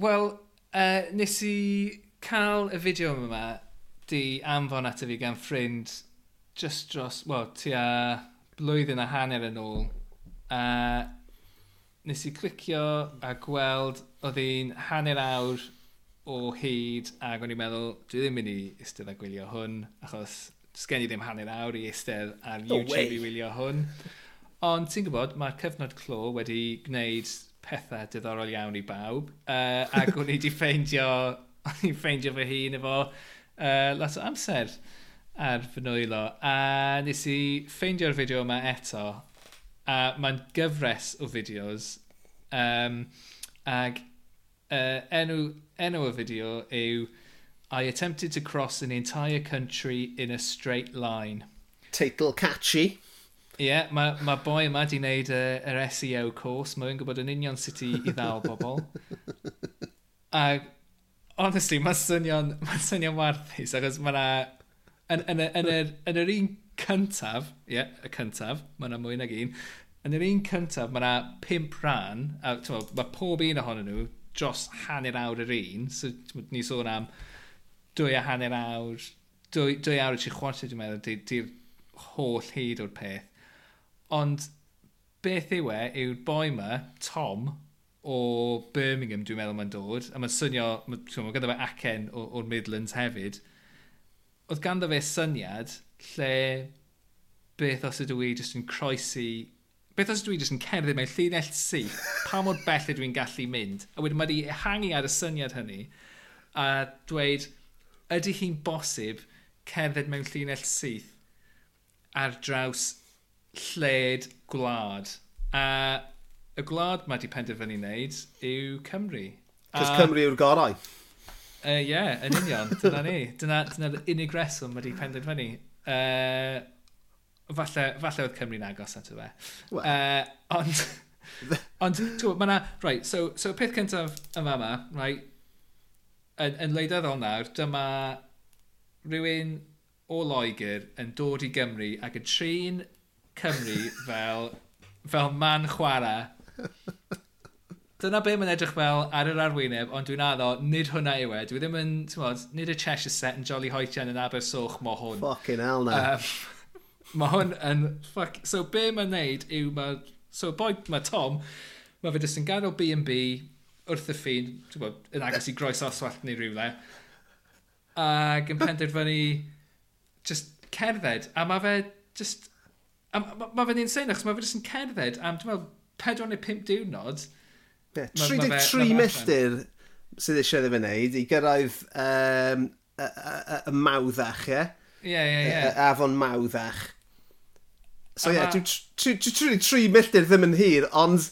Wel, uh, nes i cael y fideo yma di anfon ato fi gan ffrind just dros, wel, tua blwyddyn a hanner yn ôl. A uh, nes i clicio a gweld oedd hi'n hanner awr o hyd ac o'n i'n meddwl, dwi ddim mynd i eistedd a gwylio hwn achos sgen i ddim hanner awr i eistedd ar no YouTube way. i wylio hwn. Ond ti'n gwybod, mae'r cyfnod clo wedi gwneud pethau diddorol iawn i bawb. Uh, ac o'n i wedi ffeindio, o'n i'n ffeindio fy hun efo uh, lot o amser ar fy nwylo. A nes i ffeindio'r fideo yma eto. A mae'n gyfres o fideos. Um, ac uh, enw, enw y fideo yw I attempted to cross an entire country in a straight line. Teitl catchy. Ie, yeah, mae ma boi yma di wneud yr SEO course. Mae'n gwybod yn union sut i, i ddal bobl. a, honestly, mae'n swnio'n ma swnio warthus, achos mae yna... Yn, yn, yn, yr, yn, yr un cyntaf, ie, yeah, y cyntaf, mae yna mwy nag un, yn yr un cyntaf, mae yna pimp rhan, a mae pob un ohonyn nhw dros hanner awr yr un, so ni sôn am dwy a hanner awr, dwy, dwy awr i tri chwarter dwi'n meddwl, di'r di, holl hyd o'r peth. Ond beth yw e, yw'r boi ma, Tom, o Birmingham dwi'n meddwl mae'n dod, a mae'n swnio, mae ma ganddo fe acen o'r Midlands hefyd, oedd ganddo fe syniad lle beth os ydw i jyst yn croesi, beth os ydw i jyst yn cerdded mewn llinell syth, pa mor bell ydw i'n gallu mynd, a wedyn mae wedi ehangu ar y syniad hynny, a dweud, ydy hi'n bosib cerdded mewn llinell syth ar draws lled gwlad. A y gwlad mae wedi penderfynu wneud yw Cymru. Cos Cymru yw'r gorau. Ie, uh, yeah, yn union. Dyna ni. Dyna, dyna unig reswm mae wedi penderfynu. Uh, falle, falle oedd Cymru'n agos ato fe. Well. Uh, ond, ond, ti'n gwybod, mae yna... Right, so, so peth cyntaf yn fama, right, yn, yn leidyddol nawr, dyma rhywun o Loegr yn dod i Gymru ac yn trin Cymru fel, fel man chwarae. Dyna be mae'n edrych fel ar yr arwyneb, ond dwi'n addo, nid hwnna yw e. Dwi ddim yn, ti'n modd, nid y Cheshire set yn Jolly Hoitian yn Abersoch mo hwn. Fucking hell na. Um, mae hwn yn... Fuck. So be mae'n neud yw... Ma, so boi, mae Tom, mae fe jyst yn gadw B&B, wrth y ffin, ti'n bod, yn agos i groes oswallt neu rhywle, ac yn penderfynu just cerdded, a mae fe just... Mae ma ma fe'n insane, achos mae fe jyst yn cerdded am, dwi'n meddwl, 4 neu 5 diwrnod. Yeah, 33 milltir sydd eisiau ddim yn neud i gyrraedd um, y, y, y mawddach, ie? Ie, ie, ie. Afon mawddach. So ie, yeah, dwi'n 33 milltir ddim yn hir, ond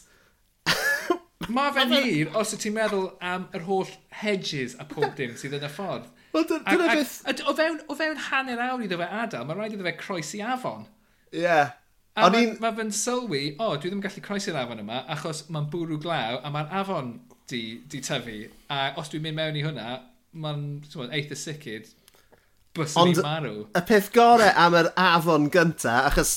Mae fe'n hir os y ti'n meddwl am yr holl hedges a pob dim sydd yn y ffordd. Wel, dyna beth... O fewn, o fewn hanner awr iddo fe adael, mae'n rhaid iddo fe croesi afon. Ie. Yeah. A mae ma fe'n sylwi, o, oh, dwi ddim yn gallu croesi'r afon yma, achos mae'n bwrw glaw, a mae'r afon di, di tyfu. A os dwi'n mynd mewn i hwnna, mae'n eitha sicr, bys yn marw. y peth gorau am yr afon gynta, achos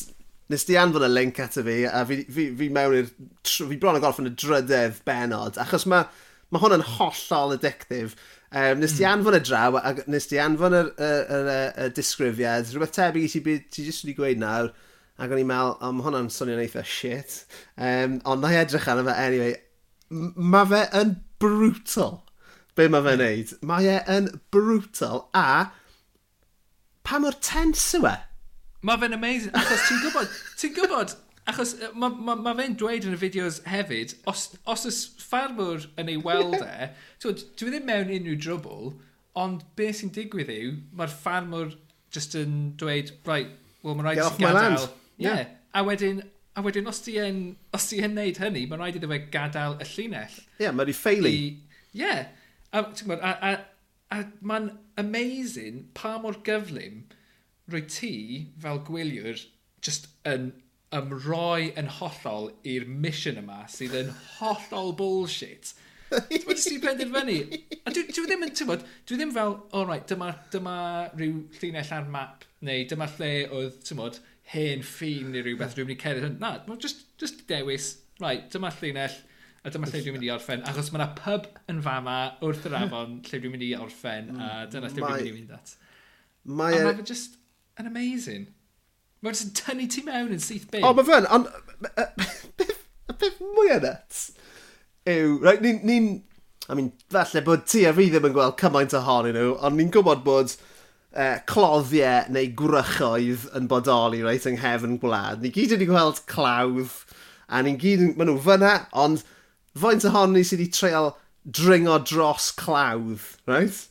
nes di anfon y link ato fi, a fi, fi, fi mewn i'r... Fi bron yn y drydedd benod, achos mae ma hwn yn hollol addictif. Um, hmm. nes di anfon y draw, a nes di anfon y, y, y, y disgrifiad, rhywbeth tebyg i ti byd ti jyst wedi gweud nawr, ac o'n i'n meddwl, o, mae hwnna'n swnio'n eitha shit. Um, ond na i edrych arno fe, anyway, mae fe yn brutal, be mae fe'n neud. Mae e yn brutal, a pa mor tense yw e? Mae fe'n amazing, achos ti'n gwybod, ti'n gwybod, achos mae ma, ma fe'n dweud yn y fideos hefyd, os, os y ffarmwr yn ei weld e, dwi ddim mewn unrhyw drwbl, ond beth sy'n digwydd yw, mae'r ffarmwr just yn dweud, right, well, mae'n rhaid i ti gadael. Yeah. yeah. A wedyn, a wedyn os ti yn, os ti yn neud hynny, mae'n rhaid iddo fe gadael y llinell. Ie, yeah, mae'n ffeili. Ie. Yeah. A, a, a, a, a mae'n amazing pa mor gyflym rwy ti fel gwyliwr just yn ymroi yn hollol i'r mission yma sydd yn hollol bullshit. Dwi'n ti penderfynu. A dwi, dwi ddim yn, ti'n bod, dwi ddim fel, all right, dyma, dyma rhyw llinell ar map, neu dyma lle oedd, ti'n bod, hen ffin neu rhywbeth dwi'n mynd i cerdded. Na, mae'n just, just dewis, right, dyma llinell, a dyma lle dwi'n mynd i orffen, achos mae yna pub yn fama wrth yr afon lle dwi'n mynd i orffen, a hmm. dyna lle dwi'n mynd i fynd at. Mae... A mae fe just yn amazing. Mae'n just yn tynnu ti mewn yn syth byd. O, mae fe'n, ond, y peth mwy o nuts yw, right, ni'n, ni, I mean, falle bod ti a fi ddim yn gweld cymaint ohonyn nhw, ond ni'n gwybod bod uh, cloddiau neu gwrychoedd yn bodoli reit yng nghefn gwlad. Ni gyd wedi gweld clawdd, a ni'n gyd, maen nhw fyna, ond faint ohonyn ni sydd wedi treol dringo dros clawdd, right?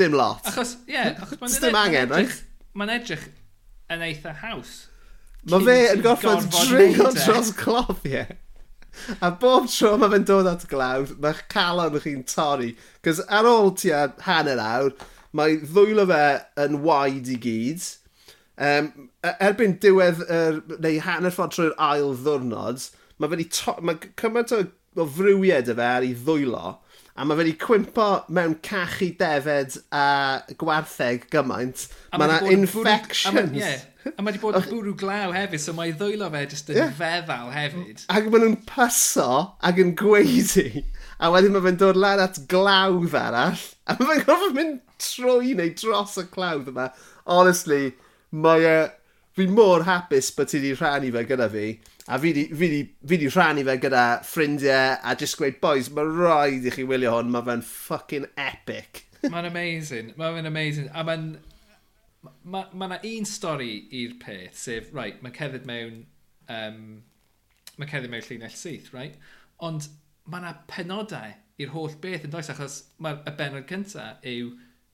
Dim lot. Achos, ie, yeah, achos mae'n... Dim angen, right? mae'n edrych yn eitha haws. Mae fe yn gorfod dringo e. dros clof, ie. Yeah. A bob tro mae fe'n dod at glawd, mae'ch calon chi'n torri. Cos ar ôl tua hanner awr, mae ddwylo fe yn waid i gyd. Um, erbyn diwedd, er, neu hanner ffordd trwy'r ail ddwrnod, mae fe'n mae cymaint o, o frywiau dy fe ar ei ddwylo a mae wedi cwympo mewn cachu defed a gwartheg gymaint. A Mae yna infections. Bwrw, a mae wedi bod yn oh. bwrw glaw hefyd, so mae ddwylo fe jyst yn yeah. feddal hefyd. Ac maen nhw'n pyso ac yn gweidi, a wedyn mae fe'n dod lan at glawdd arall, a mae fe'n gorfod mynd trwy neu dros y clawdd yma. Honestly, mae e... Fi mor hapus bod ti wedi rhannu fe gyda fi, A fi di, fi di, fi di rhannu fe gyda ffrindiau a just gweud, boys, mae rhaid i chi wylio hwn, mae fe'n fucking epic. mae'n amazing, mae'n amazing. A mae'n... Mae ma, ma un stori i'r peth, sef, right, mae'n cerdded mewn... Um, mae cerdded mewn llinell syth, right? Ond mae yna penodau i'r holl beth yn does, achos mae'r benod cyntaf yw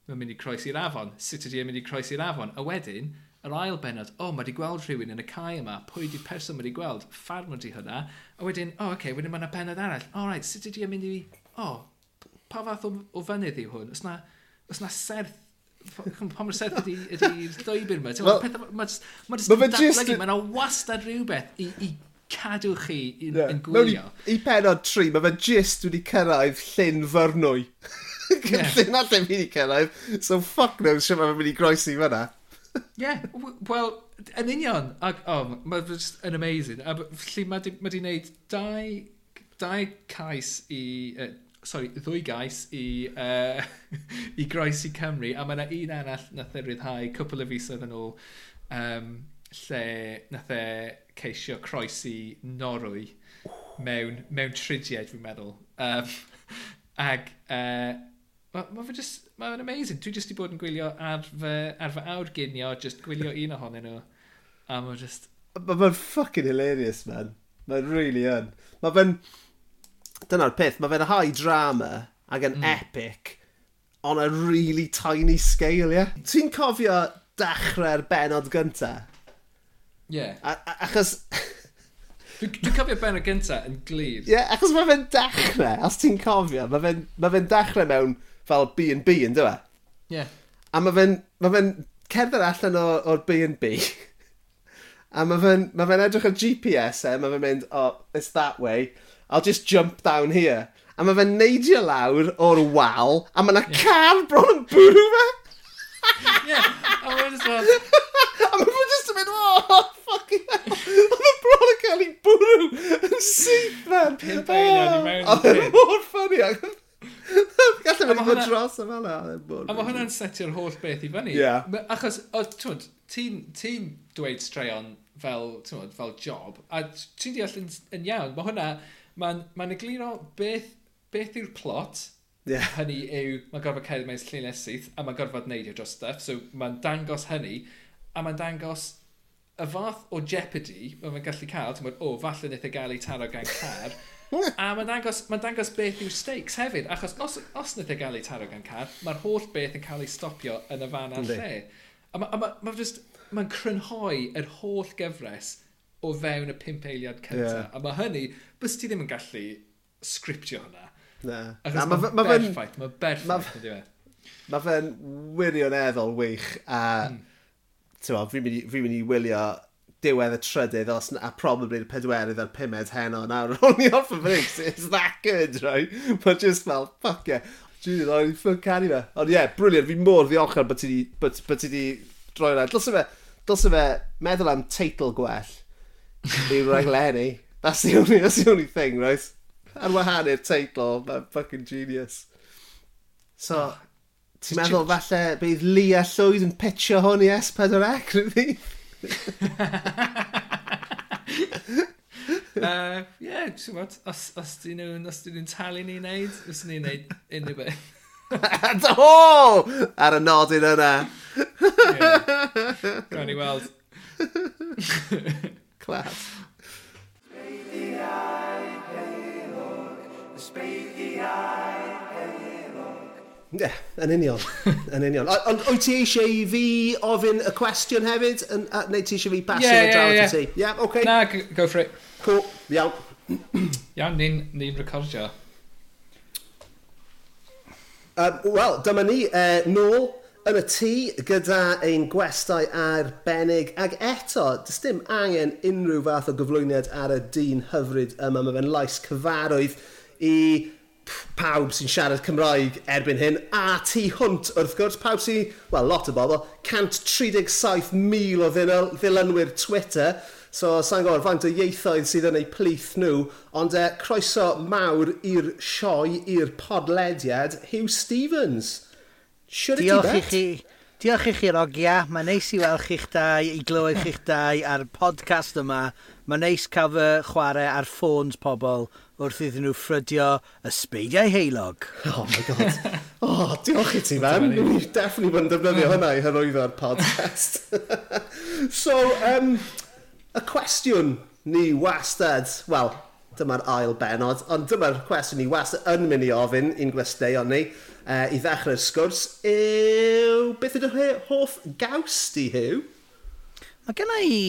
mae'n mynd i croesi'r afon, sut ydy e'n mynd i croesi'r afon, a wedyn yr ail benod, o, oh, mae wedi gweld rhywun yn y cae yma, pwy di person mae wedi gweld, ffarmwr di hwnna, a wedyn, o, oh, oce, okay, wedyn mae yna benod arall, o, oh, right, sut ydi yn mynd i, o, oh, pa fath o, o fynydd yw hwn, os na, os na serth, pa mor serth ydi, ydi llwybr yma, well, mae fe'n just... Mae yna wastad rhywbeth i, i cadw chi yn, yeah. yn gwylio. I, I penod tri, mae fe just wedi cyrraedd llyn fyrnwy. Llyn yeah. lle fi wedi cyrraedd, so fuck knows sy'n mae fe'n mynd i groesi fyna yeah, wel, yn union. Ac, o, oh, mae'n just yn amazing. A felly mae di, ma di wneud dau, dau cais i... Uh, sorry, ddwy gais i, uh, i groes i Cymru. A mae yna un arall nath e ryddhau cwpl o fisoedd yn ôl um, lle nath e ceisio croesi norwy mewn, mewn tridiaid, fi'n meddwl. Um, ag, uh, mae ma fe just mae'n amazing. Dwi jyst wedi bod yn gwylio ar fy, ar fy awr ginio, jyst gwylio un ohonyn nhw. A mae'n just... Mae'n fucking hilarious, man. Mae'n really yn. Mae fe'n... Dyna'r peth, mae fe'n high drama ac yn mm. epic on a really tiny scale, ie? Yeah? Ti'n cofio dechrau'r benod gynta? Ie. Yeah. Achos... Dwi'n dwi cofio o gynta yn glir. Ie, yeah, achos mae fe'n dechrau, os ti'n cofio, mae fe'n ma fe dechrau mewn fel B&B yn dyfa. E? Ie. Yeah. A mae fe'n ma fe cerdded allan o'r B&B. A mae fe'n ma fe edrych ar GPS e, mae fe'n mynd, oh, it's that way. I'll just jump down here. A mae fe'n neidio lawr o'r wal, a mae yna yeah. car bron yn bwrw fe. yeah, a mae'n fel... A mae just yn mynd, oh, fucking hell. Oedd y bron yn cael ei bwrw yn syth fe. Pimp ein o'n i mewn. Oedd yn mor ffynnu. Gallai wedi bod dros yma na. A mae hwnna'n setio'r holl beth i fyny. Yeah. Achos, ti'n ti, dweud straeon fel, mod, fel job, a ti'n deall yn, yn iawn, mae hwnna, mae'n ma egluro beth, beth yw'r plot, yeah. hynny yw, mae'n gorfod cerdd mewn llunau syth, a mae'n gorfod neidio dros stuff, so mae'n dangos hynny, a mae'n dangos y fath o jeopardy mae'n gallu cael, ti'n meddwl, o, oh, falle wnaeth e gael ei taro gan car, a mae'n dangos, ma dangos beth yw'r stakes hefyd, achos os, os nad e gael ei taro gan car, mae'r holl beth yn cael ei stopio yn y fan a'r lle. A mae'n ma, ma just, ma crynhoi yr holl gyfres o fewn y pimp eiliad cyntaf. Yeah. A mae hynny, bys ti ddim yn gallu sgriptio hwnna. Na. Achos mae'n ma, ma berffaith, mae'n berffaith, ydy fe. Mae fe'n wirioneddol wych a... Mm. Fi'n mynd, fi mynd i wylio diwedd y trydydd, os, a probably y pedwerydd a'r pumed heno, nawr o'n i off o bricks, it's that good, right? But just fel, fuck yeah, Jesus, o'n i'n ffyn canu fe. Ond ie, yeah, briliant, fi mor ddiolchgar bod ti di droi rhaid. Dylse fe, dylse fe meddwl am teitl gwell i'w raglenni. That's the only, that's the only thing, right? Ar wahan i'r teitl, mae'n fucking genius. So, oh, ti'n meddwl falle bydd Lia Llwyd yn pitio hwn i S4C, rydw i? Uh, yeah, ti'n gwybod, os, os dyn nhw'n nhw talu ni wneud, os ni'n wneud unrhyw beth. o! Ar y nodyn yna. Gawn ni weld. Clas. Spade the eye, hey, look. Spade the eye. Ie, yn union. yn union. Ond wyt ti eisiau i fi ofyn y cwestiwn hefyd? Neu ti eisiau fi basio yeah, y draw yeah, ti? Ie, yeah, okay. Na, go for it. Cool, iawn. iawn, ni'n ni recordio. Um, Wel, dyma ni, uh, nôl yn y tŷ gyda ein gwestau arbennig ac eto, does dim angen unrhyw fath o gyflwyniad ar y dyn hyfryd yma, mae fe'n lais cyfarwydd i pawb sy'n siarad Cymraeg erbyn hyn, a tu hwnt wrth gwrs, pawb sy'n, wel, lot o bobl, 137,000 o ddilynwyr Twitter, so sa'n gwybod faint o ieithoedd sydd yn eu plith nhw, ond e, croeso mawr i'r sioe, i'r podlediad, Hugh Stevens. Siwr? Diolch i chi. Diolch i chi, Rogia. Mae'n neis i weld chi'ch dau, i glywed chi'ch dau ar podcast yma. Mae'n neis cael fy chwarae ar ffôns pobl wrth iddyn nhw ffrydio y sbeidiau heilog. Oh my god. oh, diolch i ti, man. Ni'n definitely bod yn defnyddio hynna i hyrwyddo'r podcast. so, um, y cwestiwn ni wastad, wel, dyma'r ail benod, ond dyma'r cwestiwn ni wastad yn mynd i ofyn i'n gwesteion ni uh, i ddechrau'r sgwrs yw... Beth ydy'r hoff gaws di, Hugh? Mae gen i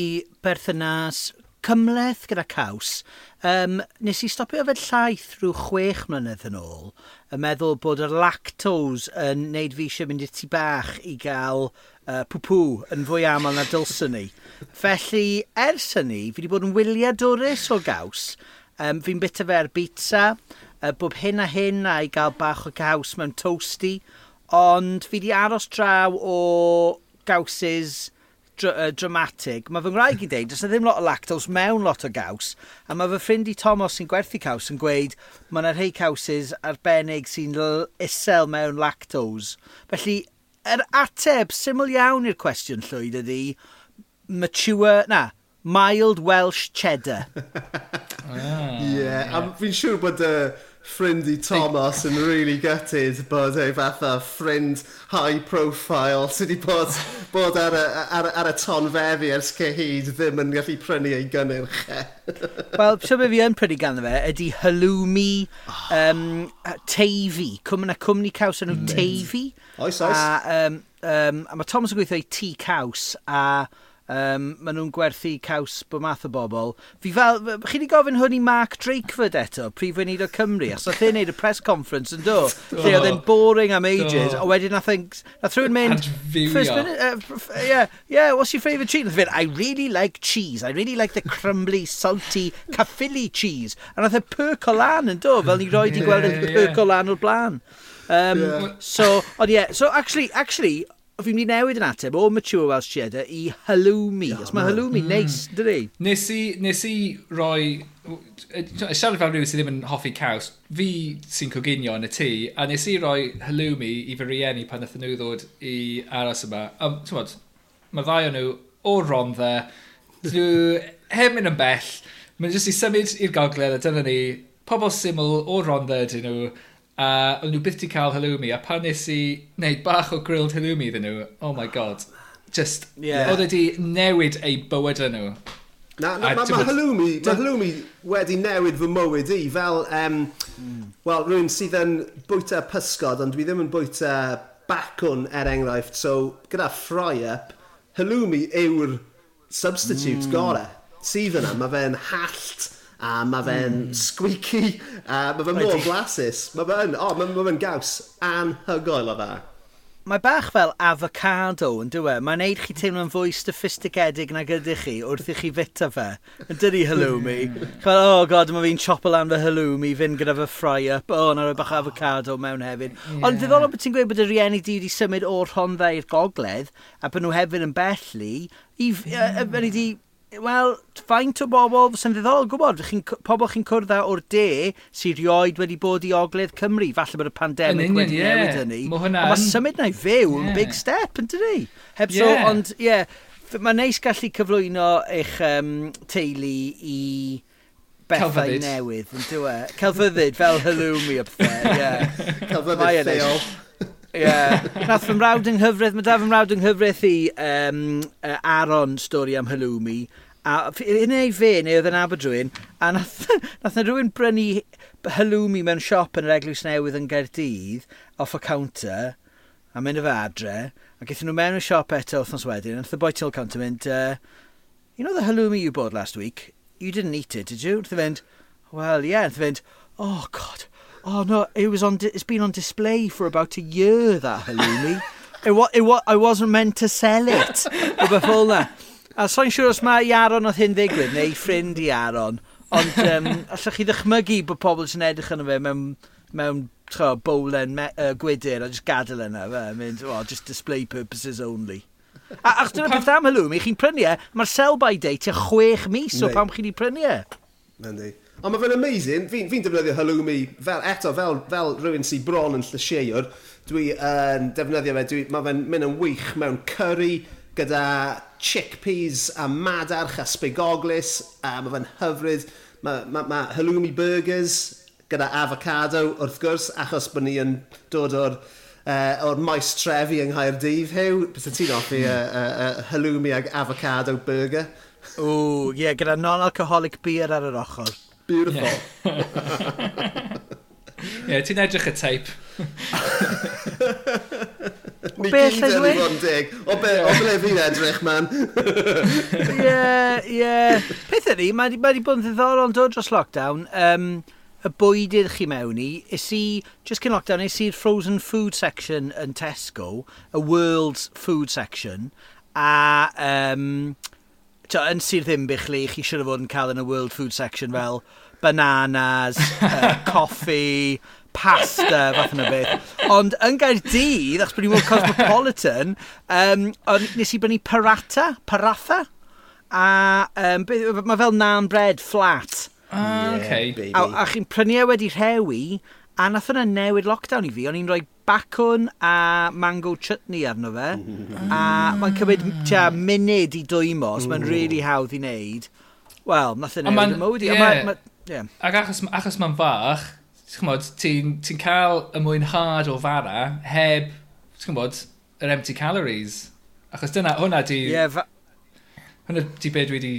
berthynas cymleth gyda caws, um, nes i stopio fe llaeth rhyw chwech mlynedd yn ôl, yn meddwl bod y lactose yn neud fi eisiau mynd i tŷ bach i gael uh, pwpw yn fwy aml na dylsyn ni. Felly, ers hynny, fi wedi bod yn wyliadwrus o gaws. Um, fi'n bita fe ar bitsa, uh, bob hyn a hyn a i gael bach o gaws mewn toasty, ond fi wedi aros draw o gawsys dr uh, dramatig. Mae fy ngwraig i ddeud, does na ddim lot o lactose mewn lot o gaws, a mae fy ffrind i Thomas sy'n gwerthu caws yn gweud, mae yna rhai cawsys arbennig sy'n isel mewn lactose. Felly, yr ateb syml iawn i'r cwestiwn llwyd ydy, mature, na, mild Welsh cheddar. Ie, ah, yeah. yeah. a fi'n siŵr bod y... Uh ffrind i Thomas yn really gutted bod ei fatha ffrind high profile sydd wedi bod, bod ar, y, ar, ar y ton feddi ers cyhyd ddim yn gallu prynu ei gynnyrch e. Wel, siwr fi yn prynu gan fe ydy halloumi, ah. um, teifi, cwmna cwmni caws yn nhw teifi. Oes, oes. A, um, um, a mae Thomas yn gweithio i tŷ caws a Um, maen nhw'n gwerthu caws bod math o bobl. Fi fel, chi wedi gofyn hwn i Mark Drakeford eto, prif weinid o Cymru, a oedd e'n neud y press conference yn do, lle oedd e'n boring am ages, a wedyn nath e'n, nath rhywun mynd, first minute, uh, yeah, yeah, what's your favourite cheese? Nath e'n, I really like cheese, I really like the crumbly, salty, caffili cheese, a nath e pyrco lan yn do, fel ni roed i gweld yn pyrco lan o'r blaen. Um, yeah. So, ond yeah, so actually, actually, fi'n mynd i newid yn ateb o mature Welsh cheddar i halloumi. Oh, Os mae halloumi mm. neis, dydy? Nes i, nes i roi... Siarad fel rhywun sydd ddim yn hoffi caws, fi sy'n coginio yn y tŷ, a nes i roi halloumi i fy rieni pan ddeth nhw ddod i aros yma. A ti'n mae ddau o nhw o rondda, nhw heb mynd yn bell, mae'n jyst i symud i'r gogledd a dyna ni, pobl syml o rondda ydyn nhw, A o'n nhw byth wedi cael halloumi. A pan nes i wneud bach o grilled halloumi iddyn nhw, oh my ah, god. Just, yeah. oedd wedi newid eu bywyd e nhw. Na, na, mae ma halloumi, ma halloumi wedi newid fy mywyd i, fel, um, mm. wel, rhywun sydd yn bwyta pysgod, ond dwi ddim yn bwyta bacwn, er enghraifft, so gyda fry-up, halloumi yw'r substitute mm. gore Sydd yna, mae fe'n hallt, a mae fe'n mm. squeaky, a mae fe'n mor blasus. Mae fe'n, oh, mae ma fe'n gaws anhygoel o dda. Mae bach fel avocado yn dwi e? Mae'n neud chi teimlo'n fwy sophisticedig na gydych chi wrth i chi fita fe. Yn dydi halloumi. Fel, oh god, mae fi'n chopol am fy halloumi, fynd gyda fy fry-up. O, oh, na roi bach ah. avocado mewn hefyd. Yeah. Ond ddiddorol bod ti'n gweud bod y rieni di wedi symud o'r Rhondda i'r gogledd, a bod nhw hefyd yn bellu, i, mm. uh, Wel, faint o bobl sy'n ddiddorol gwybod, chi, pobl chi'n cwrdd o'r de sy'n rioed wedi bod i ogledd Cymru, falle bod y pandemig wedi yeah. newid hynny. Mae hwnna... Mae symud na i fyw yeah. big step, yn dydi? Heb yeah. so, ond ie, yeah, mae neis gallu cyflwyno eich um, teulu i bethau newydd, yn dwi e? Celfyddyd, fel halloumi a pethau, ie. Yeah. Celfyddyd lleol. Yeah. Nath fy mrawd yng nghyfraith, mae da fy mrawd yng nghyfraith i um, uh, Aron stori am halloumi. A un ei fe, neu oedd yn Aberdrwyn, a nath, nath na rhywun brynu halloumi mewn siop yn yr Eglwys Newydd yn Gerdydd, off y counter, a mynd efo adre, a gaethon nhw mewn y siop eto wrthnos wedyn, a nath y boi til counter mynd, uh, you know the halloumi you bought last week? You didn't eat it, did you? Nath e fynd, well, yeah. Nath e fynd, oh, God, Oh no, it was on. It's been on display for about a year. That halloumi. it was. It was. I wasn't meant to sell it. Rhywbeth fel na. A so'n siŵr os mae Iaron oedd hyn ddigwydd, neu ffrind i Iaron, Ond um, allwch chi ddychmygu bod pobl sy'n edrych yn y fe mewn, mewn tro, bowlen me, uh, gwydr a just gadael yna fe. Mynd, oh, just display purposes only. A ach, dyna beth am halloumi, chi'n prynu e, mae'r sell-by date tua chwech mis o pam chi'n prynu e. Yndi. Ond mae fe'n amazing, fi'n fi, defnyddio halloumi, fel, eto, fel, fel rhywun sy'n bron yn llysieuwr, dwi yn uh, defnyddio fe, dwi, mae fe'n mynd yn wych mewn curry, gyda chickpeas a madarch a spigoglis, a mae fe'n hyfryd, mae ma, ma halloumi burgers gyda avocado wrth gwrs, achos bod ni yn dod o'r uh, o'r maes trefi yng Nghaerdydd, hew, bys ti'n offi uh, uh, uh, halloumi ag avocado burger. O, ie, yeah, gyda non-alcoholic beer ar yr ochr. Beautiful. Yeah. Ie, yeah, ti'n edrych y teip. Ni gyd yn ei fod yn dig. O be, o ble fi'n edrych, man. Ie, ie. Peth ydy, mae wedi bod yn ddiddorol yn dod dros lockdown. Um, y bwydydd chi mewn i, is i, just cyn lockdown, is i'r frozen food section yn Tesco, y world's food section, a um, ta, yn Sir Ddimbych le, chi o fod yn cael yn y World Food section fel bananas, uh, coffi, pasta, fath yna beth. Ond yn Gaerdydd, achos bod ni'n mwyn Cosmopolitan, um, nes i brynu parata, paratha, a um, mae fel naan bread flat. Ah, yeah, okay. Baby. A, a chi'n prynu e wedi rhewi, A nath yna newid lockdown i fi, o'n i'n rhoi bacwn a mango chutney arno fe. Mm-hmm. A mae'n cymryd ah. tia, munud i dwymo, os mae'n really hawdd i wneud. Wel, nath yna newid y mywyd i. Yeah. Ma, ma, yeah. Ac achos, achos mae'n fach, ti'n ti cael y mwynhad o fara heb, ti'n gwybod, yr empty calories. Achos dyna, hwnna di... Yeah, fa... Hwnna di beth dwi wedi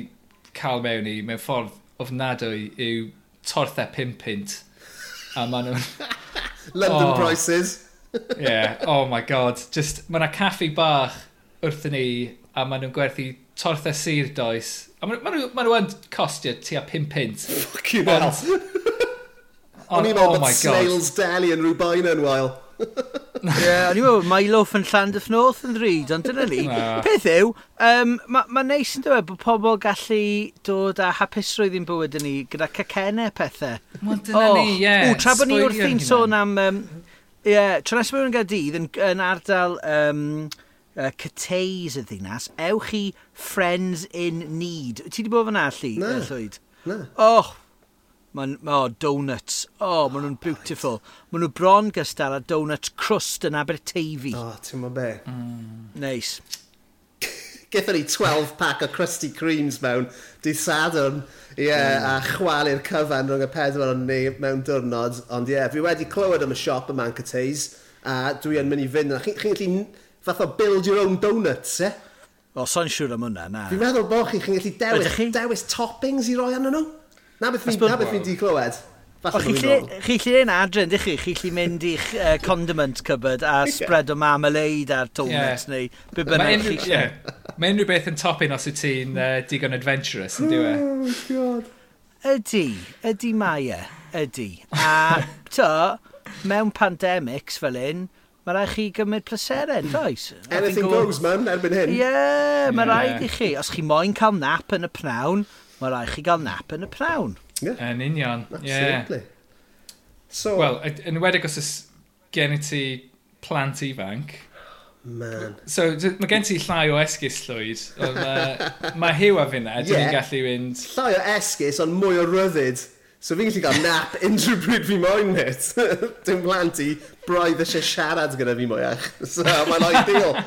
cael mewn i, mewn ffordd ofnadwy, yw torthau pum pint A maen nhw'n... London oh, prices. yeah, oh my god. Just, mae yna caffi bach wrth ni a maen nhw'n gwerthu torthau sir does. A maen nhw, maen nhw yn costio tua 5 pint. Fucking hell. O'n i'n meddwl oh bod Snails Deli yn rhyw bain yn wael. Ie, o'n i'n meddwl, mae Loaf yn Llandys North yn ddrud, ond dyna ni. Na. Peth yw, um, mae ma neis yn dweud bod pobl gallu dod â hapusrwydd i'n bywyd yn ni gyda cacennau pethau. Wel, dyna ni, oh. ie. Yeah. Tra bod ni wrthi'n sôn am... Um, ie, yeah, tra nes mewn yn Gadydd yn, yn ardal... Um, uh, Cateis y ddinas, ewch i Friends in Need. Ti di bod fyna, Lli? Na. Llwyd? Na. Oh, Mae'n, oh, donuts. Oh, oh maen nhw'n beautiful. Maen nhw bron gystal â donut crust yn Aberteifi. Oh, ti'n mynd be. Mm. Neis. Nice. Gethon ni 12 pack o Krusty Creams mewn dydd sadwn. Ie, yeah, mm. a chwalu'r cyfan rhwng y pedwar o'n ni mewn diwrnod. Ond ie, yeah, fi wedi clywed am y siop yma yn Cateys, a dwi yn mynd i fynd. Chi'n chi gallu fath o build your own donuts, e? Eh? O, so'n siŵr am hwnna, na. Fi'n meddwl bod chi, chi'n gallu dewis, dewis toppings i roi arnyn nhw? Na beth fi'n di clywed. O, Chi lle yn adren, ydych chi? Chi lle mynd i'ch uh, condiment cupboard a spread o marmalade ar tournament yeah. neu be bynnag chi lle. Mae unrhyw beth yn topin os wyt ti'n uh, digon adventurous, yn diwe. Oh, God. Ydy, ydy mae e, ydy. A to, mewn pandemics fel un, mae rhaid chi gymryd pleseren, does? Anything goes, man, erbyn hyn. Ie, yeah, mae yeah. rhaid i chi. Os chi moyn cael nap yn y pnawn, mae rhaid chi gael nap yn y prawn. Yeah. Yn union. Absolutely. So, Wel, yn wedig os ys gen i ti plant ifanc. Man. So, mae gen ti llai o esgus llwyd. Mae ma hiw a finna, yeah. dwi'n gallu mynd... Llai o esgus, ond mwy o ryddid. So fi'n gallu cael nap unrhyw bryd fi moyn it. Dwi'n plant i braidd eisiau siarad gyda fi mwyach. So, mae'n ideal.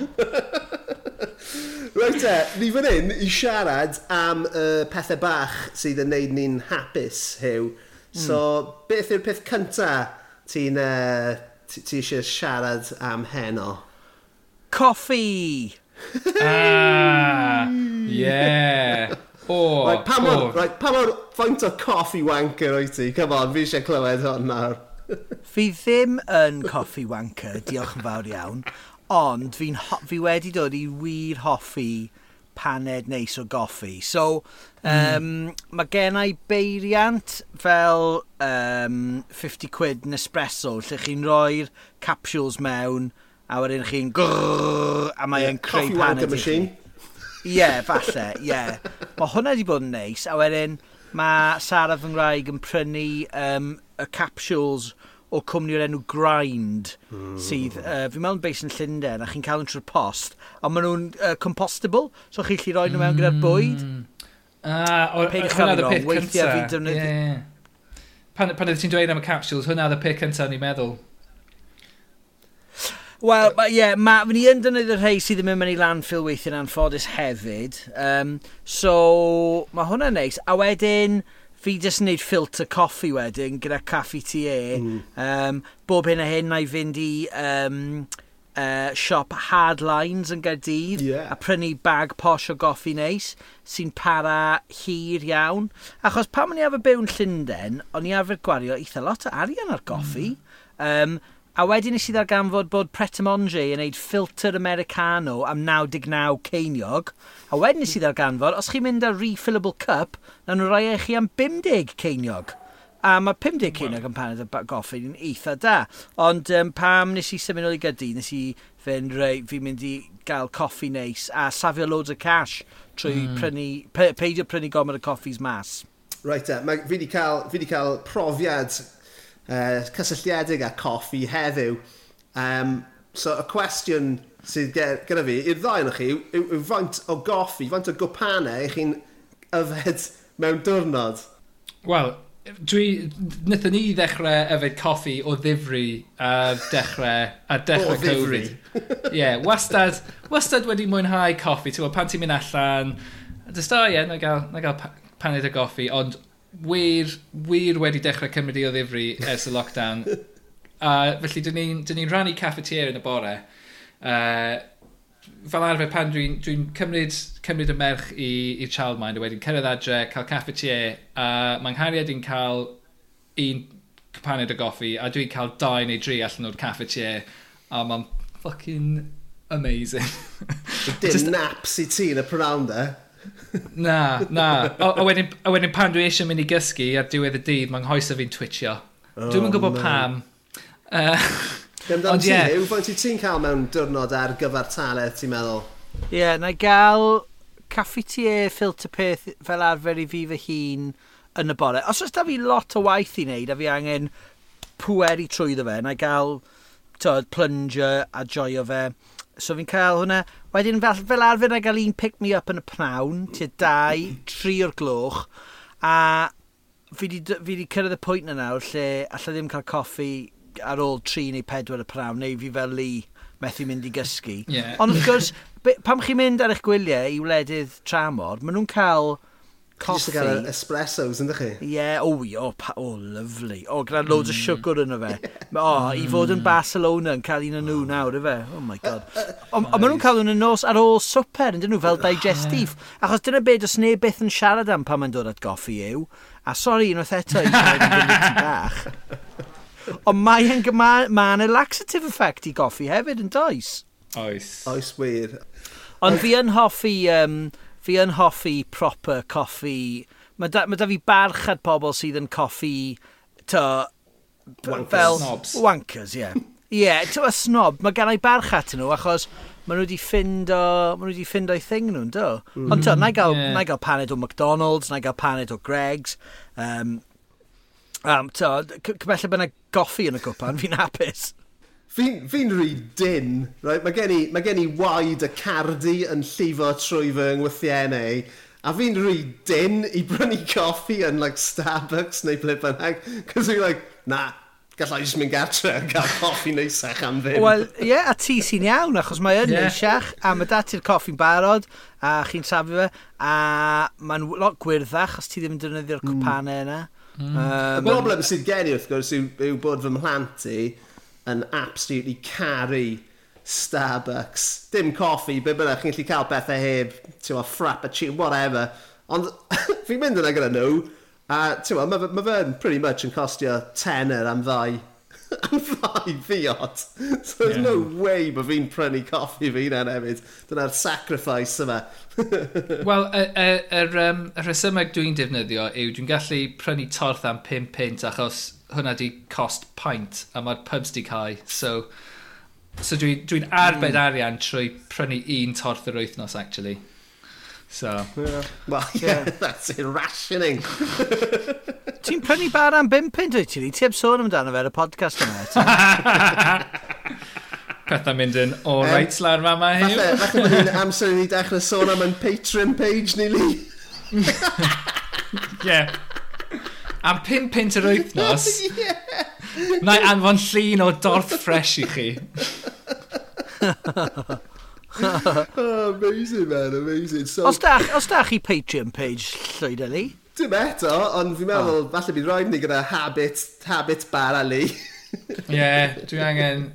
Rwy'n te, ni fan hyn i siarad am uh, pethau bach sydd yn neud ni'n hapus, Hew. Hmm. So, mm. beth yw'r peth cynta ti'n uh, ti eisiau siarad am heno? Coffi! ah, yeah! Oh, oh, right, pa mor, oh. right, pa mor faint o coffi wanker o'i ti? Come on, fi eisiau clywed hwn nawr. fi ddim yn coffi wanker, diolch yn fawr iawn. Ond fi, fi wedi dod i wir hoffi paned neis o goffi. So, um, mm. mae i beiriant fel um, 50 quid Nespresso, lle chi'n rhoi'r capsules mewn, a wedyn chi'n grrrr, a mae'n yeah, creu paned i chi. Ie, yeah, falle, ie. Yeah. Mae hwnna wedi bod yn neis, a wedyn mae Sara fy Ngwraig yn prynu um, y capsules o cwmni o'r enw Grind, mm. sydd, uh, fi'n meddwl, beis yn Llundain, a chi'n cael yn trwy'r post, a maen nhw'n uh, compostable, so chi'n lli roi nhw mewn gyda'r hmm. bwyd. Ah, o, Peidiwch cael yn wrong, weithiau fi'n defnyddio... Yeah, yeah. Pan, pan ydych ti'n dweud am y capsules, hwnna oedd y pic cyntaf ni'n meddwl. Wel, ie, yeah, mae ni yn defnyddio'r rhai sydd ddim yn mynd i landfill weithio'n anffodus hefyd. Um, so, mae hwnna'n neis. A wedyn, fi jyst yn neud filter coffi wedyn gyda caffi TA. Mm. Um, bob hyn a hyn na i fynd i um, uh, siop Hardlines yn Gaerdydd yeah. a prynu bag posh o goffi neis sy'n para hir iawn. Achos pan o'n i arfer byw yn Llundain, o'n i arfer gwario eitha lot o arian ar goffi. Mm. Um, A wedyn nes i ddarganfod bod Pret a Monge yn neud filter Americano am 99 ceiniog. A wedyn nes i ddarganfod, os chi'n mynd â refillable cup, na nhw'n eich chi am 50 ceiniog. A mae 50 ceiniog yn paned y goffi yn eitha da. Ond um, pam nes i symud ôl i gydy, nes i fynd rei, fi'n mynd i gael coffi neis a safio loads o cash trwy mm. prynu, pe, peidio prynu gomod y coffis mas. Right, uh, fi wedi cael, fi cael profiad uh, cysylltiedig â coffi heddiw. Um, so y cwestiwn sydd gyda fi i'r ddau yno chi yw, yw yw faint o goffi, faint o gwpanau eich chi'n yfed mewn diwrnod? Wel, dwi, nethon ni ddechrau yfed coffi o ddifri a dechrau, a dechrau o Covid. Ie, yeah, wastad, wastad wedi mwynhau coffi. Ti'n gwybod, pan ti'n mynd allan, dys da, ie, na gael, na gael paned o goffi, ond wir, wir wedi dechrau cymryd i o ddifri ers y lockdown. A felly, dyn ni'n ni rannu cafetier yn y bore. Uh, fel arfer, pan dwi'n dwi, n, dwi n cymryd, cymryd y merch i'r childmind, a wedyn cyrraedd adre, cael cafetier, a mae'n nghariad i'n cael un paned o goffi, a dwi'n cael dau neu dri allan o'r cafetier, a mae'n fucking amazing. Dim Just... naps i ti yn y prynawn, de? na, na. O, a, wedyn, a wedyn pan dwi eisiau mynd i gysgu ar diwedd y dydd, mae'n hoes o fi'n twitio. Oh, Dwi'n yn gwybod no. pam. Uh, Ond ie. Yeah. Yw faint i ti'n cael mewn diwrnod ar gyfer taledd, ti'n meddwl? Ie, yeah, na i gael caffi ti e ffilter peth fel arfer i fi fy hun yn y bore. Os oes da fi lot o waith i wneud a fi angen pwer i trwyddo fe, na i gael tod, plunger a joio fe. So fi'n cael hwnna. Wedyn fel, fel arfer na gael un pick-me-up yn y pnawn, tua dau, tri o'r gloch, a fi wedi cyrraedd y pwynt yna nawr lle allai ddim cael coffi ar ôl tri neu pedwar y pnawn, neu fi fel li methu mynd i gysgu. Yeah. Ond wrth gwrs, pam chi'n mynd ar eich gwyliau i wledydd tramor, maen nhw'n cael Coffee. Just gael e- espressos, ynddo chi? Ie, yeah, o oh, oh, oh, lovely. O, oh, gyda mm. loads mm. o siwgr yna fe. O, oh, i fod yn mm. Barcelona yn cael un o nhw oh. nawr, efe. Oh my god. Ond maen nhw'n cael nhw'n nos ar ôl swper, ydyn nhw, fel oh, digestif. Achos dyna beth os neb beth yn siarad am pan mae'n dod at goffi yw. A sori, unwaith eto, i siarad yn bach. Ond mae'n ma, ma a laxative effect i goffi hefyd yn does. Oes. Oes wir. Ond fi yn hoffi... Um, fi yn hoffi proper coffi. Mae da, ma da fi barch at pobl sydd yn coffi, to, wankers. fel... Snobs. Wankers, ie. Yeah. Ie, yeah, to a snob. Mae gen i barch at nhw, achos maen nhw wedi ffind o, maen nhw wedi ffind o'i thing nhw'n do. Mm. Ond to, na i gael, yeah. na i gael paned o McDonald's, na i gael paned o Greg's. Um, um, to, cymell byna goffi yn y gwpan, fi'n hapus. Fi'n fi rhi dyn, right? mae gen i, mae gen i waid y cardi yn llifo trwy fy ngwythiennau, a fi'n rhi dyn i brynu coffi yn like Starbucks neu ble bynnag, cos fi'n like, na, gallai jyst mynd gartre a cael coffi neisach am ddim. Wel, ie, yeah, a ti sy'n iawn, achos mae yn yeah. neisach, a mae dati'r coffi'n barod, a chi'n safu fe, a mae'n lot gwirddach, os ti ddim yn defnyddio'r hmm. cwpanau yna. Mm. Um, y broblem sydd gen i, wrth gwrs, yw, yw bod fy mhlant i, yn absolutely caru Starbucks. Dim coffi, be bynnag, chi'n gallu cael bethau heb, ti'n ma, frappuccino, whatever. Ond fi'n mynd yna gyda nhw, a ti'n ma, mae fe'n pretty much yn costio tenner am ddau am ddau ddiod. So there's yeah. no way bod fi'n prynu coffi fi yna hefyd. Dyna'r sacrifice yma. Wel, y, y, y, um, y rhesymeg dwi'n defnyddio yw dwi'n gallu prynu torth am 5 pint achos hwnna di cost pint a mae'r pubs di cael. So, so dwi'n dwi, arbed mm. arian trwy prynu un torth yr wythnos, actually. So. Yeah. Well, yeah, yeah. that's irrationing. Ti'n prynu bar am bum pint wyt ti? Ti heb sôn amdano fe ar y podcast yma. Pethau mynd yn all um, right lan fama heddiw. Falle bod hi'n amser i ni dechrau sôn am yn Patreon page ni, Lee. yeah. Am 5 pint yr wythnos, yeah. na i anfon llun o dorth ffres i chi. oh, amazing, man, amazing. So... Os, da, os da chi Patreon page llwyd Llwydeli? Dim eto, ond fi'n meddwl, oh. falle bydd rhaid ni gyda habit, habit bar ali. Ie, yeah, dwi angen...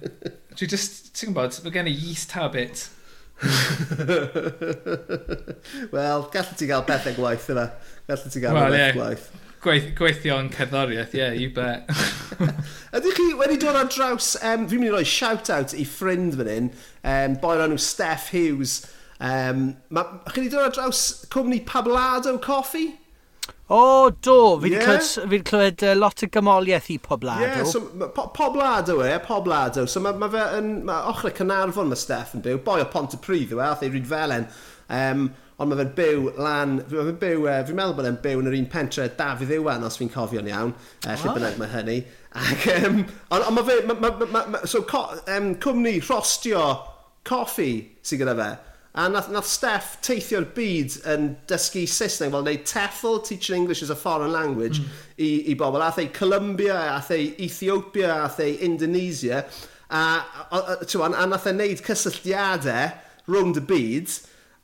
Dwi just, ti'n gwybod, mae gen i yeast habit. Wel, gallu ti gael pethau gwaith yna. Gallu ti gael well, yeah. gwaith. Gweith, gweithio yn cerddoriaeth, ie, yeah, you bet. Ydych chi wedi dod ar draws, um, fi'n mynd i roi shout-out i ffrind fan hyn, um, boi'r enw Steph Hughes. Um, ma, chi wedi dod ar draws cwmni Pablado Coffee? O, oh, do. Fi'n yeah. clywed, fi clywed uh, lot o gymoliaeth i Poblado. Ie, yeah, so, po, Poblado e, Poblado. So mae ma fe yn, ma ochrau Cynarfon mae Steph yn byw, boi o Pontypridd yw e, ath ei rydfelen. Um, ond mae fe'n byw lan, mae fe'n byw, uh, fi'n meddwl bod e'n byw yn yr un pentre Dafydd Iwan, os fi'n cofio'n iawn, uh, lle bynnag mae hynny. Ac, um, ond on mae fe, ma, ma, ma, ma, so co, um, cwmni rhostio coffi sy'n gyda fe, a nath, nath Steph teithio'r byd yn dysgu Saesneg, fel neud TEFL, Teaching English as a Foreign Language, mm. i, i bobl. Ath ei Columbia, ath ei Ethiopia, ath ei Indonesia, a, a, a, a, a nath e wneud cysylltiadau rhwng y byd,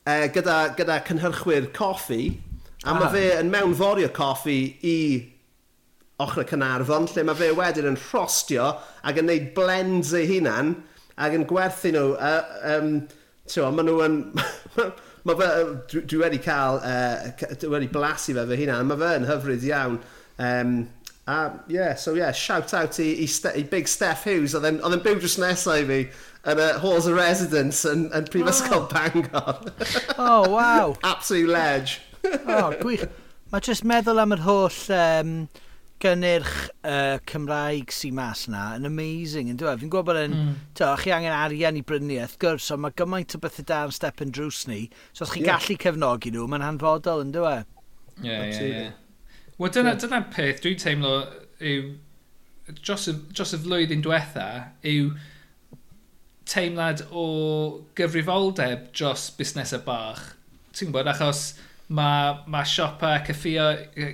uh, gyda, gyda cynhyrchwyr coffi, a mae fe yn mewn forio coffi i ochr y Cynarfon, lle mae fe wedyn yn rhostio ac yn neud blends ei hunan ac yn gwerthu nhw. Uh, um, Tewa, maen nhw yn... mae fe, dwi, dwi wedi cael, uh, dwi wedi blasu fe fy hunan, mae fe yn hyfryd iawn. Um, Um, yeah, so yeah, shout out i, i, Ste i big Steph Hughes, oedd yn byw drws nesau i fi yn y Halls of Residence yn, yn Prifysgol oh. Bangor. oh, wow. Absolute ledge. oh, gwych. Mae jyst meddwl am yr holl um, gynnyrch uh, Cymraeg sy'n mas na yn amazing, yn dweud. Fi'n gwybod bod yn, mm. to, chi angen arian i brynu, wrth gwrs, ond mae gymaint o bethau da yn step yn drws ni, so os chi'n yeah. gallu cefnogi nhw, mae'n hanfodol, yn dweud. Ie, ie, ie. Wel, dyna, dyna peth dwi'n teimlo yw, dros y, dros y flwyddyn diwetha, yw teimlad o gyfrifoldeb dros busnesau bach. Ti'n gwybod, achos mae ma siopa, caffio,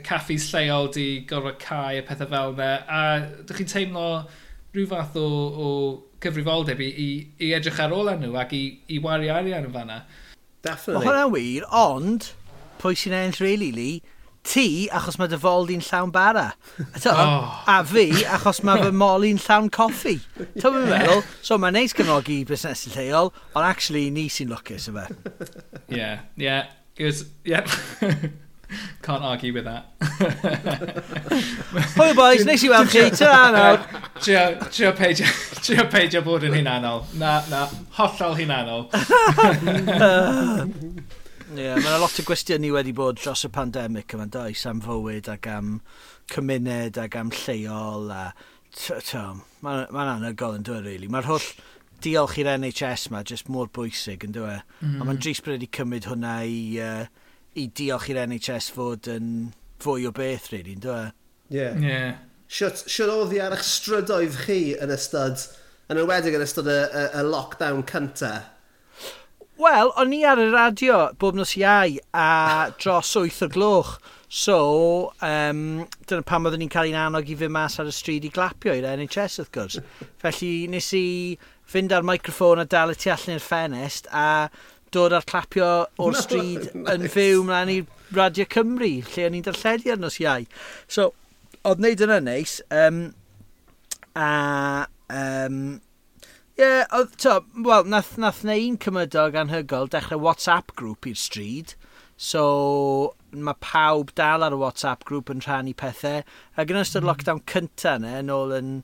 caffis lleol di gorfod cae a pethau fel yna, a dych chi'n teimlo rhyw fath o, o gyfrifoldeb i, i, i edrych ar ôl nhw ac i, i wario arian yn fanna. Definitely. Mae hwnna'n wir, ond pwy sy'n ennill really, Lee, ti, achos mae dy fol di'n llawn bara. To, oh. A fi, achos mae fy mol i'n llawn coffi. Ti'n mynd meddwl, so mae'n neis cefnogi busnes lleol, ond actually ni sy'n lwcus yma. Yeah, yeah. It was, yeah. Can't argue with that. Hwyl boys, nes i weld chi. Ta nawr. Trio peidio, trio peidio bod yn hunanol. Na, na, hollol hunanol. Ie, yeah, mae'n lot o gwestiwn ni wedi bod dros y pandemig yma'n does am fywyd ac am cymuned ac am lleol a mae'n ma anhygoel yn dweud, really. Mae'r holl diolch i'r NHS ma, jyst mor bwysig yn dweud. Mm. A mae'n dris bryd i cymryd hwnna i, uh, i diolch i'r NHS fod yn fwy o beth, really, yn dweud. Ie. Yeah. Yeah. Siwt, siwt oedd ar eich strydoedd chi yn ystod, yn ywedig yn ystod y, y, y lockdown cyntaf? Wel, o'n i ar y radio bob nos iau a dros 8 o gloch. So, um, dyna pam oeddwn ni'n cael ein annog i fy mas ar y stryd i glapio i'r NHS, wrth gwrs. Felly, nes i fynd ar microffon a dal y tu allan i'r ffenest a dod ar clapio o'r no, stryd nice. yn fyw mlaen i Radio Cymru, lle o'n i'n darlledu ar nos iau. So, oedd wneud yna neis, um, a um, yeah, oedd, to, wel, nath, nath neu un cymydog anhygol dechrau WhatsApp grŵp i'r stryd. So, mae pawb dal ar y WhatsApp grŵp yn rhannu pethau. A yn ystod mm. lockdown cyntaf ne, yn ôl yn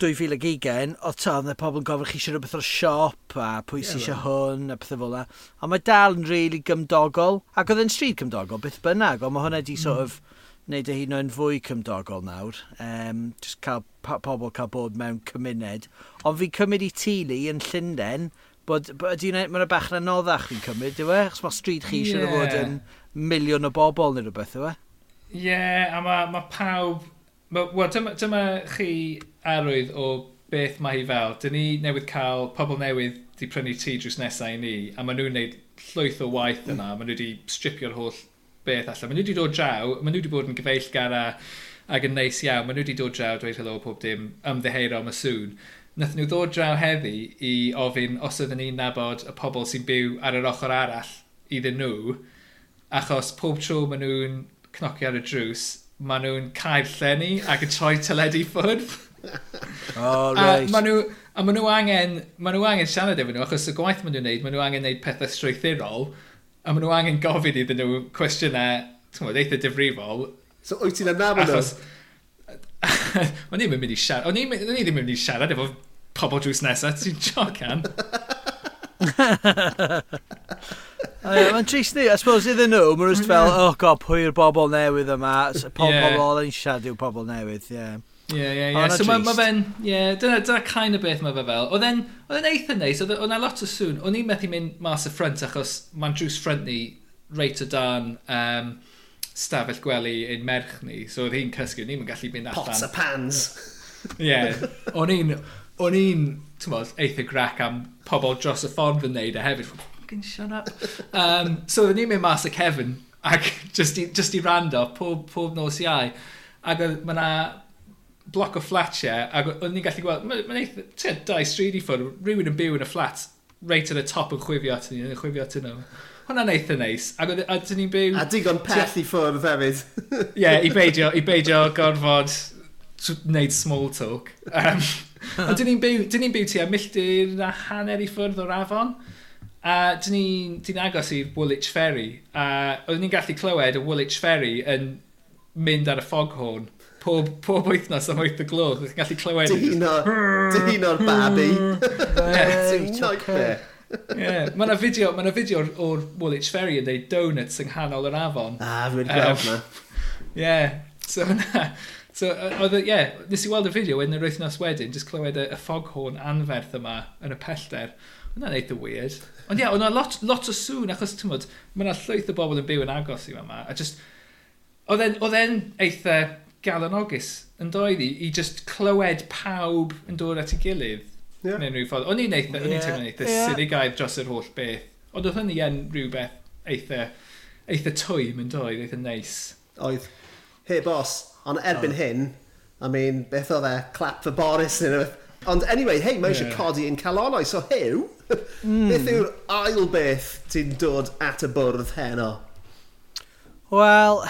2020, oedd to, oedd pobl yn gofyn chi eisiau rhywbeth o'r siop, a pwy sy'n eisiau hwn, a pethau fel yna. A mae dal yn really gymdogol, ac oedd yn stryd gymdogol, beth bynnag, ond mae hwnna di mm. sort of wneud e hyn o'n fwy cymdogol nawr. Um, just cael pa, pobl cael bod mewn cymuned. Ond fi'n cymryd i Tili yn Llundain, bod, bod yna, mae'n bach na noddach fi'n cymryd, dyw e? Chos mae stryd chi eisiau yeah. fod yn miliwn o bobl neu rhywbeth, dyw e? Ie, yeah, a mae ma pawb... Ma, well, dyma, dyma chi arwydd o beth mae hi fel. Dyn ni newydd cael pobl newydd di prynu tŷ drws nesau i ni, a maen nhw'n gwneud llwyth o waith yna. Mm. Maen nhw wedi stripio'r holl beth allan. Maen nhw wedi dod draw, maen nhw wedi bod yn gyfeillgar a, ac yn neis iawn. Maen nhw wedi dod draw dweud helo pob dim ymddeheiro am y sŵn. Nath nhw ddod draw heddi i ofyn os oedden ni'n nabod y pobl sy'n byw ar yr ochr arall iddyn nhw, achos pob tro maen nhw'n cnocio ar y drws, maen nhw'n cael llenni ac yn troi teledu ffwrdd. oh, right. A maen nhw, a maen nhw angen, maen nhw angen siarad efo nhw, achos y gwaith maen nhw'n neud, maen nhw angen neud pethau strwythurol, a maen nhw angen gofyn iddyn nhw cwestiynau, ti'n gwybod, eitha difrifol. So, wyt ti'n anam nhw? O'n i'n mynd i siarad, o'n i ddim yn mynd i siarad efo pobl drws nesaf, ti'n jocan? Mae'n trist ni, I suppose iddyn nhw, mae'n rhywbeth fel, oh god, pwy'r bobl newydd yma, pobl yeah. yn siarad yw pobl newydd, ie. Yeah. Ie, ie, ie. So mae ma fe'n... Ie, yeah, dyna, dyna kind of beth mae fe fel. Oedd e'n eitha neis, oedd e'n e lot o sŵn. O'n i'n methu mynd mas y ffrant achos mae'n drws ffrant ni reit o dan um, stafell gwely ein merch ni. So oedd hi'n cysgu, ni'n gallu mynd allan. Pots a pans. Ie, yeah, o'n i'n... O'n i'n, ti'n modd, eitha grac am pobl dros y ffordd yn neud a hefyd. Fucking shut up. Um, so oedden ni'n mynd mas y Kevin ac just i, just i rando pob, pob nos iau. Ac oedd mae bloc o fflatiau, ac o'n ni'n gallu gweld, mae'n ma eitha, ti'n dau stryd i ffwrdd, rhywun yn byw yn y fflat, reit ar y top yn chwifio at ni, yn chwifio at nhw. Hwna'n eitha neis, ac oedden ni'n byw... A digon pell i ffwrdd hefyd. Ie, yeah, i beidio, i beidio gorfod wneud small talk. Um, ond dyn ni'n byw, dyn ni'n byw ti a milltir a hanner i ffwrdd o'r afon. A dyn ni'n ni agos i'r Woolwich Ferry. A oedden ni'n gallu clywed y Woolwich Ferry yn mynd ar y foghorn pob, pob wythnos am 8 y gloch, chi'n gallu clywed... Dyn o'r babi. Ti'n nightmare. yeah. Mae yna fideo, ma fideo o'r, or Woolwich Ferry yn dweud donuts yng nghanol yr afon. Ah, rwy'n gweld na. Yeah, so na. So, oedd, uh, yeah, nes i weld y fideo wedyn yr wythnos wedyn, jyst clywed y, y foghorn anferth yma yn y pellter. Hwna'n eitha weird. Ond ie, yeah, oedd lot, lot o sŵn, achos ti'n modd, mae yna llwyth o bobl yn byw yn agos i yma, a just, oedd e'n eitha galonogys yn doedd i, i just clywed pawb yn dod at ei gilydd. Yeah. Neu rhyw ffordd. O'n i'n eitha, o'n i'n teimlo'n eitha yeah. sinigaidd dros yr holl beth. Ond oedd hynny yn rhywbeth eitha, eitha twym yn doedd, eitha neis. Oedd. He bos, ond erbyn oh. hyn, I mean, beth oedd e, clap for Boris neu rhywbeth. Ond anyway, hei, mae eisiau yeah. codi yn calonau, so hew, mm. beth yw'r ail beth ti'n dod at y bwrdd heno? Wel,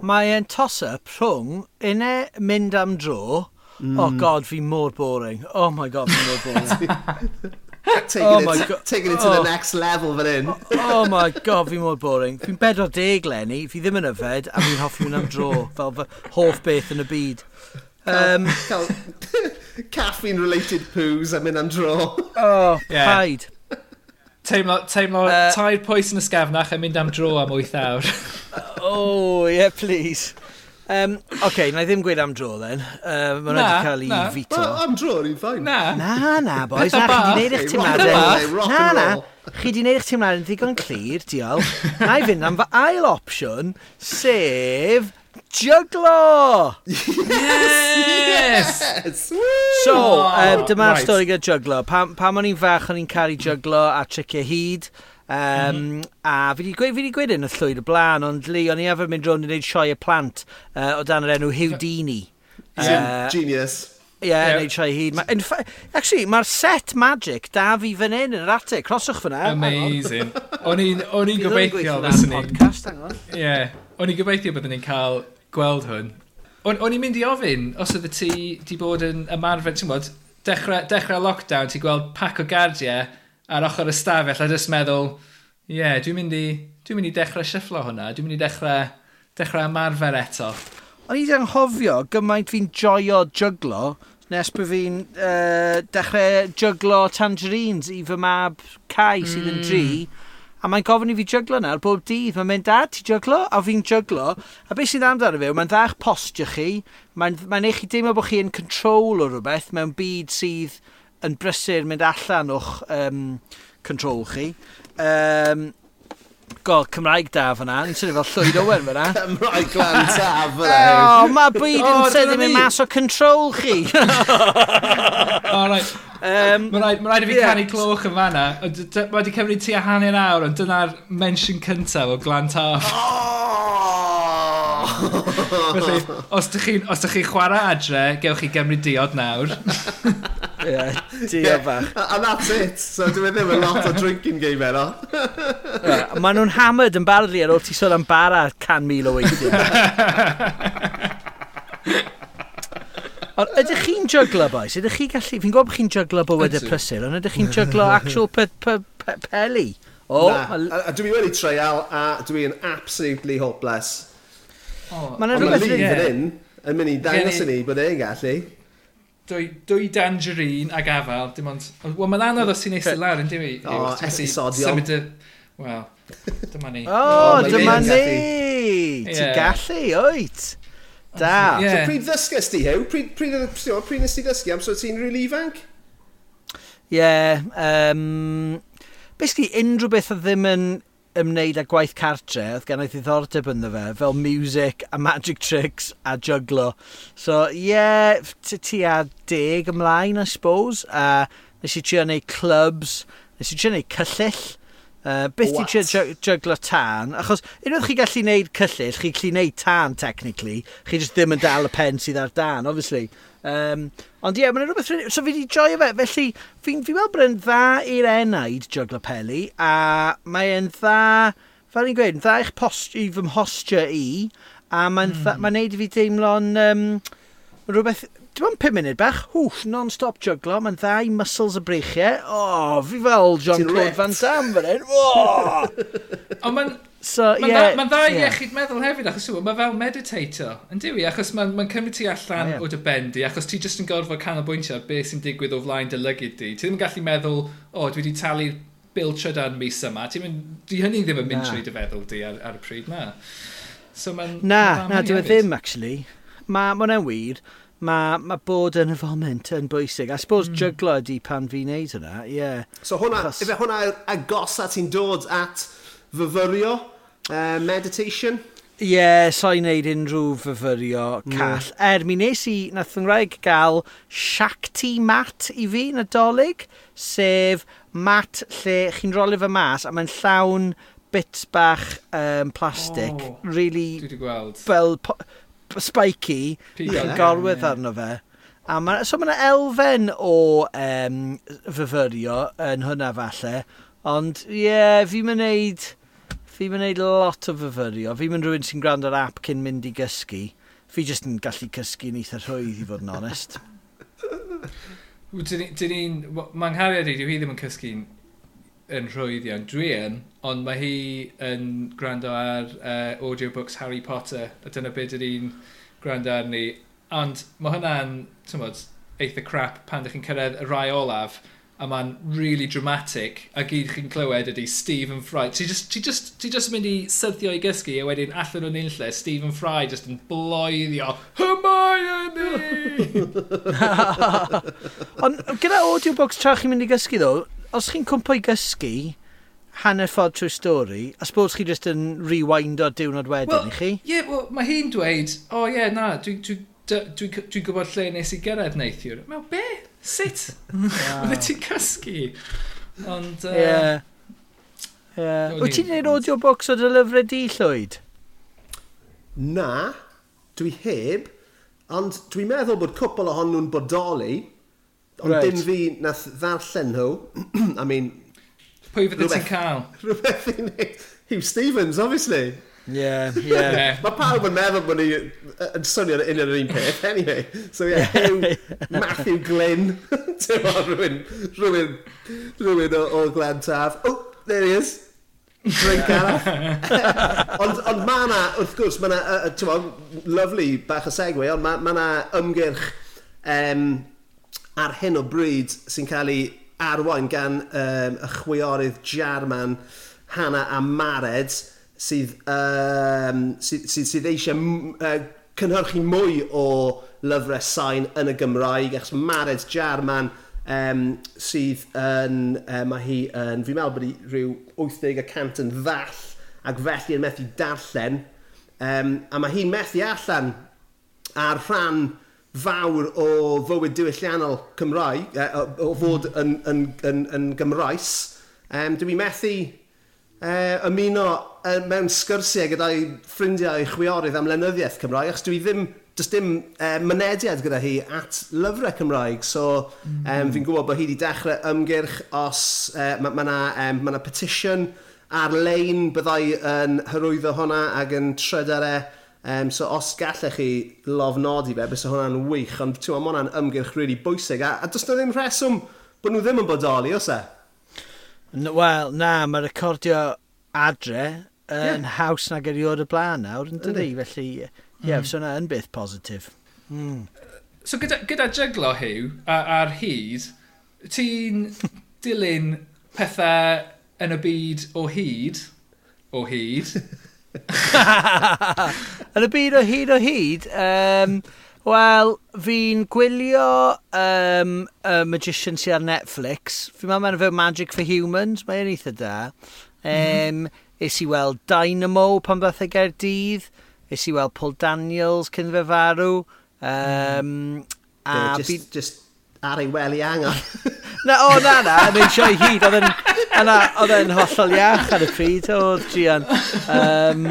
mae e'n toss-up rhwng unau mynd am dro, mm. oh god, fi mor boring. Oh my god, fi mor boring. taking, oh my it, god. taking it to oh. the next level fan hyn. oh my god, fi mor boring. Fi'n 40 lenni, fi ddim yn yfed, a fi'n hoffi mynd am dro, fel fy hoff beth yn y byd. Um, Caffeine-related poos a mynd am dro. Oh, yeah. paid, Teimlo, teimlo uh, tair pwys yn ysgafnach sgafnach a mynd am dro am 8 awr. oh, yeah, please. Um, Oce, okay, na i ddim gweud am dro, then. Um, Mae'n wedi cael ei fito. Well, am dro, ni'n ffain. Na. Na, na, boys. Na, chi di gwneud eich teimladau. Na, na. Chi di gwneud eich teimladau yn ddigon clir, diolch. na i fynd am fy ail opsiwn, sef Juglo! Yes! yes! So, um, dyma'r right. stori gyda Juglo. Pam, pam o'n i'n fach, o'n i'n caru Juglo a Tricio Hyd. Um, mm. A fi wedi gweud, fi wedi gweud e yn y llwyd y blaen, ond li, o'n i efo'n mynd rownd i wneud sioe plant uh, o dan yr enw Houdini. Uh, genius. Ie, yeah, yeah. neud troi hyd. Ma, in fact, actually, mae'r set magic da fi fan hyn yn yr attic. Roswch fyna. Amazing. o'n i'n gobeithio. ddim yn gweithio podcast, hang on. Ie. Yeah. O'n i'n gobeithio byddwn ni'n cael gweld hwn. O'n i'n mynd i ofyn, os oedd ti di bod yn ymarfer, ti'n bod, dechrau, dechrau lockdown, ti'n gweld pac o gardiau ar ochr y stafell a jyst meddwl, ie, yeah, dwi'n mynd, i, dwi mynd i dechrau syfflo hwnna, dwi'n mynd i dechrau, dechrau ymarfer eto. O'n i'n anghofio gymaint fi'n joio juglo nes bod fi'n uh, dechrau juglo tangerines i fy mab Cai sydd mm. yn hmm. dri a mae'n gofyn i fi jyglo nawr bob dydd. Mae'n mynd, dad, ti juglo? A fi'n juglo. A beth sydd amdano fi, mae'n dda'ch postio chi, mae'n mae eich chi deimlo bod chi yn control o rhywbeth mewn byd sydd yn brysur mynd allan o'ch um, control chi. Um, Go, Cymraeg da fyna. Ni'n swnio fel llwyd Owen fyna. Cymraeg glan ta fyna. O, mae byd yn oh, tyddi mi mas o control chi. O, right. Um, mae rhaid, ma rhaid i fi yeah. canu cloch yn fanna. Mae wedi cymryd tu a hanner awr, ond dyna'r mention cyntaf o glan taf. Felly, os ydych chi'n chi, chi chwarae adre, gewch chi Gymru diod nawr. yeah, diod bach. And that's it. So dwi'n meddwl yn lot o drinking game eno. yeah, Maen nhw'n hammered yn barod ar ôl ti sôn am bara can mil o weithio. Ond ydych chi'n jyglo, boys? Ydych chi gallu... Fi'n gwybod bod chi'n jyglo bywydau prysur, ond ydych chi'n jyglo actual pe, pe, pe, peli? O, oh, Na, a, a dwi wedi treial a dwi'n absolutely hopeless. Oh, Mae yna rhywbeth... yn yeah. hyn yn mynd i dangos i ni bod e'n gallu. Dwy, dwy dangerine ag afal, dim ond... Wel, mae'n anodd os ti'n eistedd lawr yn dim i. O, esosodion. Wel, dyma ni. O, dyma ni! Ti'n gallu, oet! Da. Yeah. So pryd ddysgus ti, Hew? Pryd, pryd, pryd, pryd nes ti ddysgu am so ti'n rili ifanc? Ie. Yeah, um, basically, unrhyw beth oedd ddim yn ymwneud â gwaith cartre, oedd gen i ddiddordeb ynddo fe, fel music a magic tricks a juglo. So, ie, yeah, ti a deg ymlaen, I suppose. A uh, nes i trio neud clubs, nes i trio neud cyllill. Uh, beth i trio juglo tan, achos unwaith chi gallu neud cyllill, chi gallu neud tan, technically. Chi just ddim yn dal y pen sydd ar dan, obviously. Um, ond ie, yeah, mae'n rhywbeth... So fi wedi joio fe, felly fi'n fi weld bod yn dda i'r enaid jugla peli, a mae'n dda, fel ni'n gweud, dda i'ch post, i fy mhostio i, a mae'n mm. mae neud i fi deimlo'n... um, rhywbeth dim ond 5 munud bach, hwff, non-stop juglo, mae'n dda i muscles y breichiau. O, oh, fi fel John Claude Van Damme fan hyn. O! Ond mae'n So, Mae'n yeah, dda, ma dda yeah. iechyd meddwl hefyd, achos yw, mae fel meditator, yn diwy, achos mae'n ma, cymryd ti allan oh, yeah. o dy bendi, achos ti jyst yn gorfod canolbwyntio ar beth sy'n digwydd o flaen dy lygyd di. Ti ddim yn gallu meddwl, o, oh, dwi wedi talu bil trydan mis yma, ti mynd, di hynny ddim yn mynd trwy dy feddwl di ar, ar y pryd, na. So mae'n... Na, ma na, dwi e ddim, actually. Mae ma hwnna'n wir, mae ma bod yn y foment yn bwysig. I suppose mm. jyglo ydi pan fi'n neud hynna, ie. Yeah. So hwnna, Achos... ife hwnna agos at ti'n dod at fyfyrio, uh, meditation. Ie, yeah, so'i wneud unrhyw fyfyrio call. Mm. Er, mi nes i, nath yng rhaid gael Shakti Mat i fi, nadolig, sef mat lle chi'n rolio fy mas a mae'n llawn bits bach um, plastic, oh, really... Dwi wedi gweld. Fel spiky, yeah, gorwedd yeah. arno fe. A ma, so mae yna elfen o um, fyfyrio yn hwnna falle, ond ie, yeah, fi'n mynd Fi yn gwneud lot o fyfyrio. Fi yn rhywun sy'n gwrando'r app cyn mynd i gysgu. Fi jyst yn gallu cysgu yn eitha rhwydd i fod yn onest. Dyn ni'n... Mae nghariad i, dyw hi ddim yn cysgu'n yn rhwydd iawn. Dwi yn, ond mae hi yn gwrando ar uh, audiobooks Harry Potter, a dyna beth ydyn ni'n gwrando ar ni. Ond mae hwnna'n, ti'n bod, eitha crap pan ydych chi'n cyrraedd y rai olaf, a mae'n really dramatic a gyd chi'n clywed ydy Stephen Fry. Ti just, ti just, ti just mynd i syrthio i gysgu a wedyn allan o'n unlle Stephen Fry just yn bloeddio Hermione! Ond gyda audiobooks tra chi'n mynd i gysgu ddo, os chi'n cwmpo i gysgu hanner ffordd trwy stori, a sbwrs chi just yn rewind o diwrnod wedyn well, i chi? Ie, yeah, well, mae hi'n dweud, o oh, ie, yeah, na, dwi'n dwi, dwi dwi'n dwi, dwi gwybod lle nes i gyrraedd neithiwr. Mewn, be? Sut? Wow. Oedde ti'n cysgu? Ond... Uh, yeah. Yeah. Wyt ti'n gwneud audio box o dy lyfrau di, Llwyd? Na, dwi heb, ond dwi'n meddwl bod cwpl ohonyn nhw'n bodoli, ond right. dim fi nath ddarllen nhw. I mean... Pwy fydde ti'n cael? Rhywbeth i wneud. Hugh Stevens, obviously. Yeah, yeah. Mae pawb yn meddwl bod ni yn swnio yn union yr un peth, anyway. So yeah, yeah, Matthew Glyn. Ti'n fawr rhywun, rhywun, rhywun o, o Glen Taf. Oh, there he is. Drink arall. ond ond mae yna, wrth gwrs, mae yna, uh, lovely bach o segwe, ond mae yna ymgyrch um, ar hyn o bryd sy'n cael ei arwain gan um, y chwiorydd Jarman Hannah a Mared sydd, um, sydd, sydd, sydd eisiau uh, cynhyrchu mwy o lyfrau sain yn y Gymraeg, achos Mared Jarman um, sydd yn, uh, mae hi yn, fi'n meddwl bod hi rhyw 80 yn ddall, ac felly yn methu darllen, um, a mae hi'n methu allan ar rhan fawr o fywyd diwylliannol Cymraeg, uh, o, o fod yn, yn, yn, yn Gymraes, um, dwi'n methu uh, ymuno mewn sgyrsiau gyda'i ffrindiau chwiorydd am lenyddiaeth Cymraeg, achos dwi ddim, dys dim uh, mynediad gyda hi at lyfrau Cymraeg. So, mm. um, fi'n gwybod bod hi wedi dechrau ymgyrch os uh, mae yna ma, ma, um, ma na petition ar-lein byddai yn hyrwyddo hwnna ac yn trydarau Um, e, so os gallech chi lofnodi fe, bys hwnna'n wych, ond ti'n ma, mae hwnna'n ymgyrch really bwysig, a, a does na ddim rheswm bod nhw ddim yn bodoli, os e? Wel, na, mae recordio adre yn yeah. haws nag erioed y blaen nawr, yn dydi? Felly, ie, yeah, mm. so yna yn byth positif. Mm. So gyda, gyda jyglo, hiw, ar, hyd, ti'n dilyn pethau yn y byd o hyd, o hyd... yn y byd o hyd o hyd, um, Wel, fi'n gwylio um, y Magician sy'n ar Netflix. Fi'n meddwl mae'n fe Magic for Humans, mae'n eitha da. Um, mm -hmm. Is i weld Dynamo pan beth y Gerdydd. Is i weld Paul Daniels cyn fe farw. Um, mm. E a just, byd... just ar ei wely angen. na, o oh, na na, yn sio i hyd. Oedd e'n hollol iach ar y pryd, oedd Gian. Um,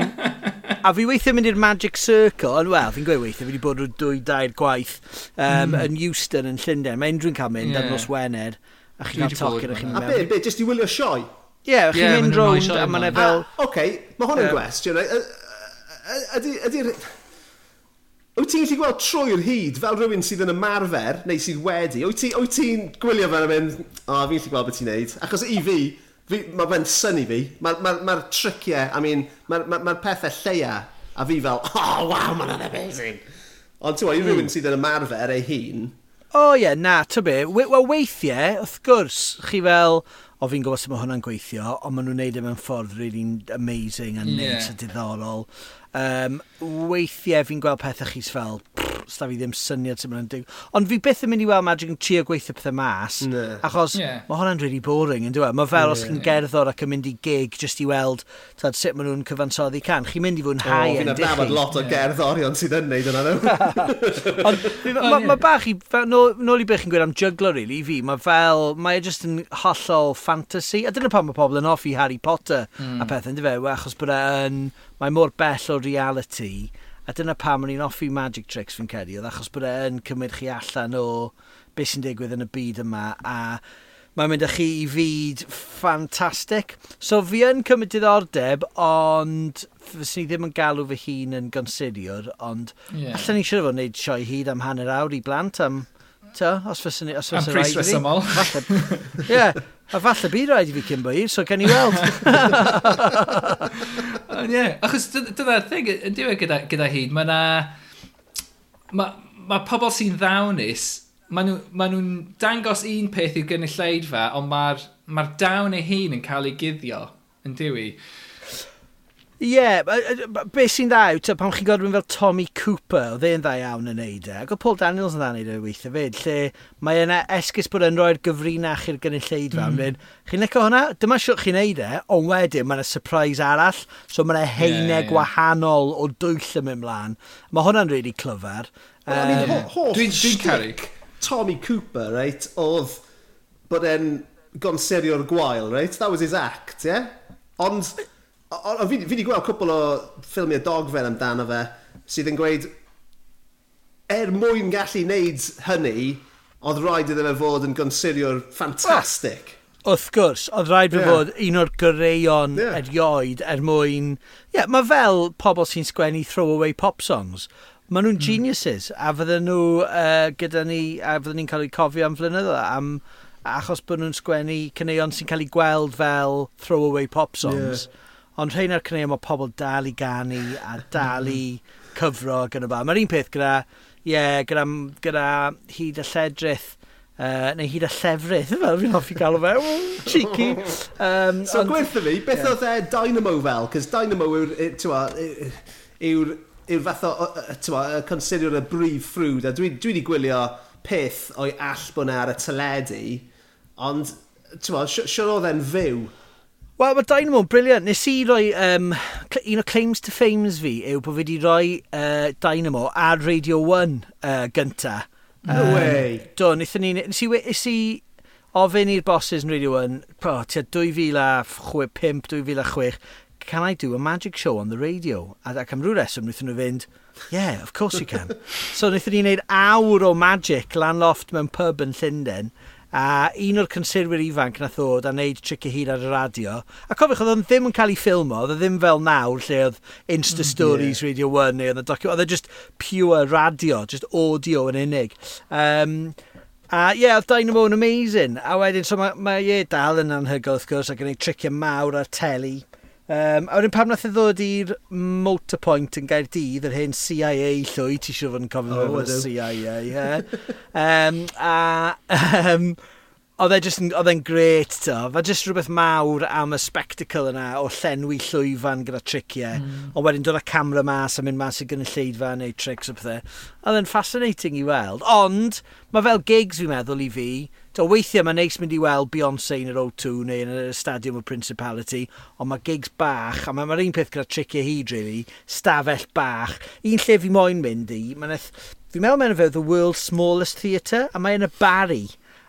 a fi weithio mynd i'r Magic Circle, ond wel, fi'n gweud weithio, fi wedi bod rhyw dwy dair gwaith um, mm. yn Euston yn Llundain. Mae unrhyw'n cael mynd yeah. ar nos Wener, a chi'n cael tocyn a chi'n mynd. A be, be, jyst i wylio sioe? Ie, yeah, chi'n yeah, mynd rownd a mae'n yna fel... Ah, oce, okay, mae hwn yn gwestiwn. Ydy'r... Wyt ti'n gallu gweld trwy'r hyd fel rhywun sydd yn ymarfer neu sydd wedi? Wyt ti'n ti gwylio fel yn mynd, o, oh, fi'n gallu gweld beth ti'n neud? Achos i fi, fi mae fe'n syni fi. Mae'r ma, ma, ma triciau, I mean, mae'r ma, ma pethau lleia a fi fel, oh, wow, mae'n amazing. Ond ti'n i rhywun mm. sydd yn ymarfer ei hun, O oh, ie, yeah, na, ta be. Wel, weithiau, wrth gwrs, chi fel, o fi'n gwybod sut mae hwnna'n gweithio, ond maen nhw'n neud e mewn ffordd really amazing a yeah. neis a diddorol. Um, weithiau fi'n gweld pethau chis fel, sta fi ddim syniad sy'n mynd dig. Ond fi byth yn mynd i weld Magic yn trio gweithio pethau mas, no. achos yeah. mae hwnna'n really boring, yn dweud. Mae fel yeah, os chi'n gerddor ac yn mynd i gig just i weld tad, sut maen nhw'n cyfansoddi can. Chi'n mynd i fod yn hau yn dichi. Fi'n lot o yeah. gerddorion sydd yn neud yna nhw. Ond mae ma bach i, nôl, nôl i beth chi'n gweud am juggler, really, i fi, mae fel, mae e just yn hollol fantasy. A dyna pan mae pobl yn hoffi Harry Potter mm. a pethau, yn dweud, e? achos bod e'n, mae e mor bell o reality fi, a dyna pam o'n i'n offi magic tricks fi'n cedi, oedd achos bod e'n cymryd chi allan o beth sy'n digwydd yn y byd yma, a mae'n mynd â chi i fyd ffantastig. So fi yn cymryd diddordeb, ond fyswn i ddim yn galw fy hun yn gonsidiwr, ond yeah. allan ni siarad fod wneud sioi hyd am hanner awr i blant am Ta, os fysa ni... Am pris resymol. Ie, a falle byd rhaid i fi cyn bwyd, so gen i weld. Ie, yeah, achos dyna'r thing, yn diwedd gyda, gyda hyd, mae na... Mae ma pobl sy'n ddawnus, maen nhw'n ma nhw dangos un peth i'r gynulleidfa, ond mae'r ma dawn ei hun yn cael ei guddio, yn diwy. Ie, yeah, beth sy'n dda yw, pan chi'n gorfod fel Tommy Cooper, oedd e'n dda iawn yn neud e, ac oedd Paul Daniels yn dda yn neud e weithio fyd, lle mae yna e-, esgus bod yn rhoi'r gyfrinach i'r gynulleidfa, mm. chi'n leco hwnna? Dyma siwr chi'n neud e, ond wedyn mae yna surprise arall, so mae yna heinau yeah, yeah. gwahanol o dwyll yn mynd mlaen. Mae hwnna'n really clyfar. Well, um, I mean, hoff dwi, dwi carig. Tommy Cooper, right, oedd bod e'n gonserio'r gwael, right? That was his act, yeah? Ond o, fi, fi wedi gweld cwpl o ffilmiau dogfen amdano fe sydd yn gweud er mwyn gallu wneud hynny, oedd rhaid iddo fe fod yn gonsirio'r ffantastig. Wrth gwrs, oedd rhaid yeah. fod un o'r gyreion yeah. erioed er mwyn... Ie, yeah, mae fel pobl sy'n sgwennu throwaway pop songs. Maen nhw'n hmm. geniuses, a fydden nhw uh, gyda ni, a fydden ni'n cael eu cofio am flynyddo, am, achos bod nhw'n sgwennu cyneuon sy'n cael eu gweld fel throwaway pop songs. Yeah Ond rhain ar cynnig mae pobl dal i ganu a mm. dal i cyfro gyda ba. Mae'r un peth gyda, ie, yeah, gyda, gyda hyd y lledrith Uh, neu hyd y llefrith, fel fi'n hoffi gael o fe, cheeky. Um, so on... gwerthu fi, beth yeah. oedd e Dynamo fel? Cos Dynamo yw'r yw'r, yw'r fath o, y considered y brif ffrwd, a dwi dwi wedi gwylio peth o'i all bod ar y teledu, ond, ti'n siwr oedd e'n fyw Wel, mae Dynamo yn briliant. Nes i roi, um, un o claims to fames fi yw bod fi wedi rhoi uh, Dynamo ar Radio 1 uh, gynta. No um, way. Do, wnaethon ni... Nes i, nes i ofyn i'r bosses yn Radio 1, pro, tia 2005-2006, can I do a magic show on the radio? A, ac am rhyw reswm, wnaethon nhw fynd, yeah, of course you can. so wnaethon ni wneud awr o magic lan loft mewn pub yn Llundain. A un o'r conserwyr ifanc na ddod a wneud tricky hyd ar y radio. A cofiwch, oedd o'n ddim yn cael ei ffilmo, oedd ddim fel nawr lle oedd Insta mm, Stories yeah. Radio 1 neu oedd y docu... Oedd e just pure radio, just audio yn unig. Um, A ie, yeah, oedd Dynamo yn amazing. A wedyn, so mae ma, ma, e dal yn anhygoel wrth gwrs ac yn ei tricio mawr ar teli. Um, a wedyn pam nath e ddod i'r Motorpoint yn gair dydd, yr hyn CIA llwy, ti siw fod yn cofio oh, fod CIA, ie. um, a um, oedd e just, oedd e'n gret, to. Fa just rhywbeth mawr am y spectacle yna o llenwi llwyfan gyda triciau. Mm. Ond wedyn dod â camera mas a mynd mas i gynulleidfa neu tricks o pethau. Oedd e'n fascinating i weld. Ond, mae fel gigs fi'n meddwl i fi, So weithiau mae'n neis mynd i weld Beyoncé yn yr O2 neu yn y Stadium of Principality, ond mae gigs bach, a mae'r un peth gyda tricio hyd, really, stafell bach. Un lle fi moyn mynd i, mae'n eth... Fi'n meddwl mae'n fe The World's Smallest Theatre, a mae'n y bari.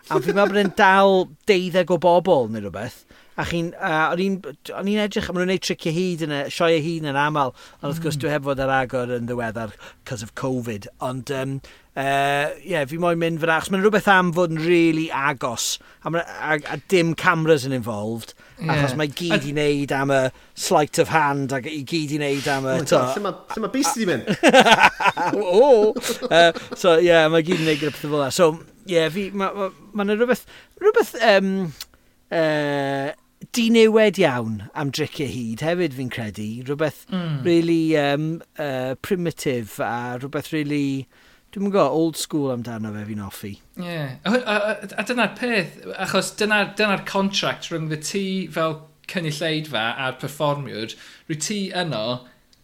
A fi'n meddwl bod e'n dal deuddeg o bobl neu rhywbeth a chi'n, uh, o'n i'n edrych, maen nhw'n neud tricio hyd yn y sioe hyd yn aml, ond wrth gwrs mm. dwi heb fod ar agor yn ddiweddar, cos of Covid, ond um, uh, yeah, fi moyn mynd fyna, achos mae'n rhywbeth am fod yn really agos, a, a, a dim cameras yn involved, yeah. achos mae gyd i wneud am y sleight of hand, ac i gyd i wneud am y... Oh Lle mae ma beast i mynd? o! Uh, so, ie, yeah, mae gyd i wneud gyda pethau fel yna. So, ie, yeah, fi, mae ma, ma, ma rhywbeth, rhywbeth, um, uh, dinewed iawn am dricio hyd hefyd fi'n credu. Rhywbeth mm. really um, uh, primitive a rhywbeth really... Dwi'n mynd go, old school amdano fe fi'n offi. Ie. Yeah. A, a, a, a dyna'r peth, achos dyna'r dyna contract rhwng y ti fel cynulleidfa a'r perfformiwr, rwy ti yno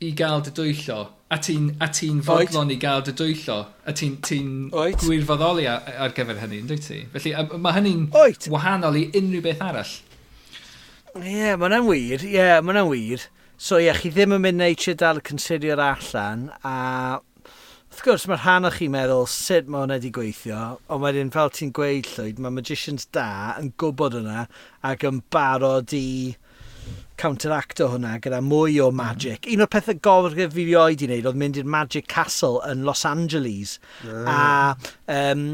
i gael dy dwyllo, a ti'n ti fodlon i gael dy dwyllo, a ti'n ti, ti gwirfoddoli ar, ar gyfer hynny, yndwyt ti? Felly, a, mae hynny'n wahanol i unrhyw beth arall. Ie, mae hwnna'n wir. Ie, yeah, mae hwnna'n wir. So ie, yeah, chi ddim yn mynd neud nature dal y considio'r allan, a wrth gwrs mae'r rhan o chi meddwl sut mae hwnna wedi gweithio, ond wedyn fel ti'n gweud llwyd, mae magicians da yn gwybod hwnna ac yn barod i counteracto hwnna gyda mwy o mm. magic. Un o'r pethau gofod fi oed i wneud oedd mynd i'r Magic Castle yn Los Angeles. Mm. A um,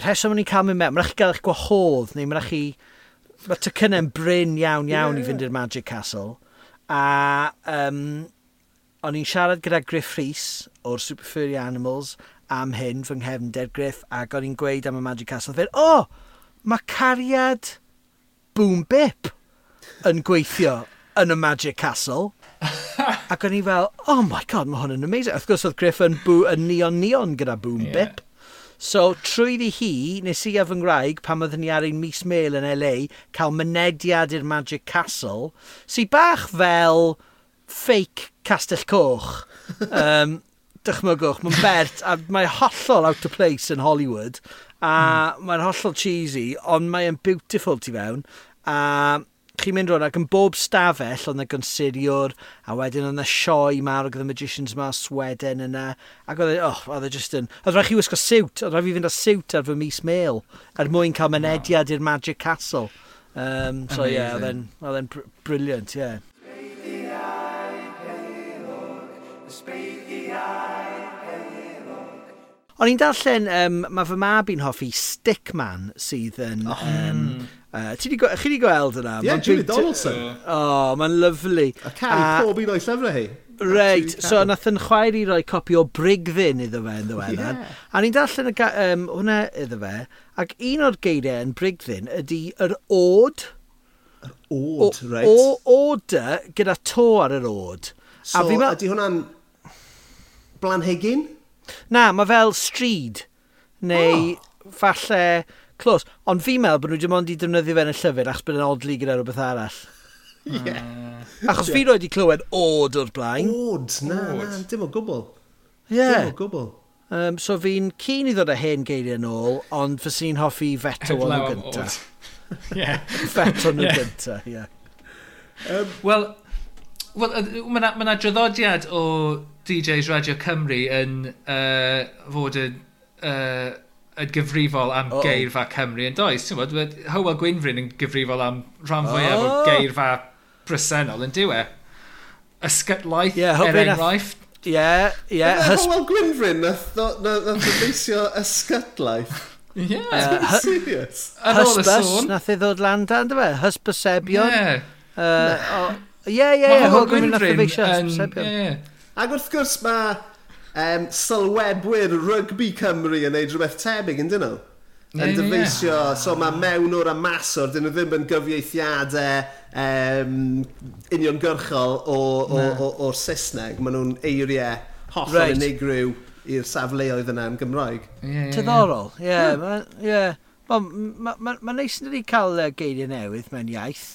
rheswm o'n i'n cael mynd mewn, mae'n rhaid chi gael eich gwahodd, neu mae'n rhaid chi Mae tocynnau'n bryn iawn iawn yeah, i fynd i'r Magic Castle. A um, o'n i'n siarad gyda Griff Rhys o'r Super Furry Animals am hyn fy nghefnder Griff ac o'n i'n gweud am y Magic Castle. Fe, o, oh, mae cariad Boom Bip yn gweithio yn y Magic Castle. ac o'n i fel, oh my god, mae hwn yn amazing. Wrth gwrs oedd Griff yn, bw, yn neon neon gyda Boom yeah. Bip. So, trwy ddi hi, nes i af yng ngwraig pan oeddwn ni ar ein mis mail yn LA cael mynediad i'r Magic Castle, sy'n bach fel fake Castell Coch. um, dychmygwch, mae'n bert, a mae hollol out of place yn Hollywood, a mm. mae'n hollol cheesy, ond mae'n beautiful ti fewn, a chi'n mynd rhwng ac yn bob stafell oedd yna gynsiriwr a wedyn oedd yna sioe mawr oedd y Magicians ma Sweden yna ac oedd e, oh, oedd e just yn oedd rhaid chi wisgo siwt oedd rhaid fi fynd â siwt ar fy mis mail er mwyn cael mynediad i'r Magic Castle um, so ie yeah, oedd e'n br briliant ie yeah. O'n i'n darllen, um, mae fy mab i'n hoffi Stickman sydd yn... Oh. Um, Uh, ti di, chi di gweld yna? Ie, yeah, Julie Donaldson. O, oh, mae'n lyflu. A cael pob un o'i llyfrau hi. Reit, so nath yn chwaer i roi copi o Brigfyn iddo fe yn ddiweddar. Yeah. A ni'n darllen y um, hwnna iddo fe, ac un o'r geiriau yn Brigfyn ydy yr od. Yr od, o, reit. O, oda gyda to ar yr od. So, a ma... ydy hwnna'n blanhegyn? Na, mae fel stryd. Neu oh. falle close. Ond fi'n meddwl bod nhw dim ond i defnyddio fe yn y llyfr achos bod yn odli gyda rhywbeth arall. Ie. Yeah. Achos fi roed i clywed od o'r blaen. Od, na, na, dim o gwbl. Ie. Yeah. Dim o gwbl. Um, so fi'n cyn i ddod â hen geiriau yn ôl, ond fy sy'n hoffi feto o'n nhw gynta. Ie. Feto nhw gynta, ie. Wel, well, mae yna ma draddodiad o DJs Radio Cymru yn uh, fod yn uh, yn gyfrifol am oh. geirfa Cymru yn does. Ti'n bod, Hywel Gwynfrin yn gyfrifol am rhan fwyaf oh. o geirfa bresennol yn diwe. Ysgytlaeth, yeah, er enghraifft. Ie, ie. Yeah, hys... Hywel Gwynfrin nath ddeisio ysgytlaeth. Ie. Hysbys, nath ei ddod lan dan, dy fe? Hysbysebion. Ie. Ie, ie, ie. Hywel Gwynfrin nath ddeisio hysbysebion. Ac wrth gwrs mae um, sylwebwyr rygbi Cymru yn neud rhywbeth tebyg, yn dyn nhw? Yn yeah, dyfeisio, yeah. so mae mewn o'r amasor, dyn nhw ddim yn gyfieithiadau um, uniongyrchol o'r o, o, o, Saesneg. Maen nhw'n eiriau hollol right. unigryw i'r safleoedd yna yn Gymraeg. Yeah, yeah, Tyddorol, ie. Yeah, yeah. Mae'n yeah. ma, ma, ma, ma neis cael uh, geiriau newydd mewn iaith.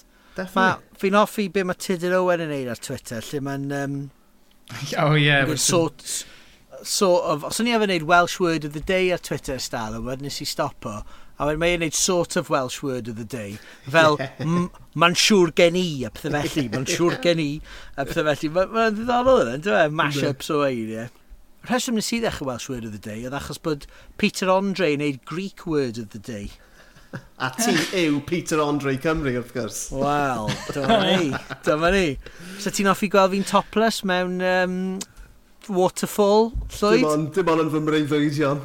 Ma, Fi'n hoffi be mae Tudur Owen yn neud ar Twitter, lle mae'n... Um, oh, ie. Yeah, sort, sort of, os o'n i efo wneud Welsh word of the day ar Twitter style, a wedyn nes i stopo, a wedyn mae'n wneud sort of Welsh word of the day, fel ma'n siŵr gen i, a pethau felly, ma'n siŵr gen i, a pethau felly. Mae'n ma ddiddorol yna, dwi'n mash-ups o eiriau. Rheswm nes i ddechrau Welsh word of the day, oedd achos bod Peter Andre yn neud Greek word of the day. A ti yw Peter Andre Cymru, wrth gwrs. Wel, dyma ni, dyma ni. So ti'n offi gweld fi'n topless mewn um, waterfall, llwyd? Dim ond, dim ond yn fy mreiddwydion.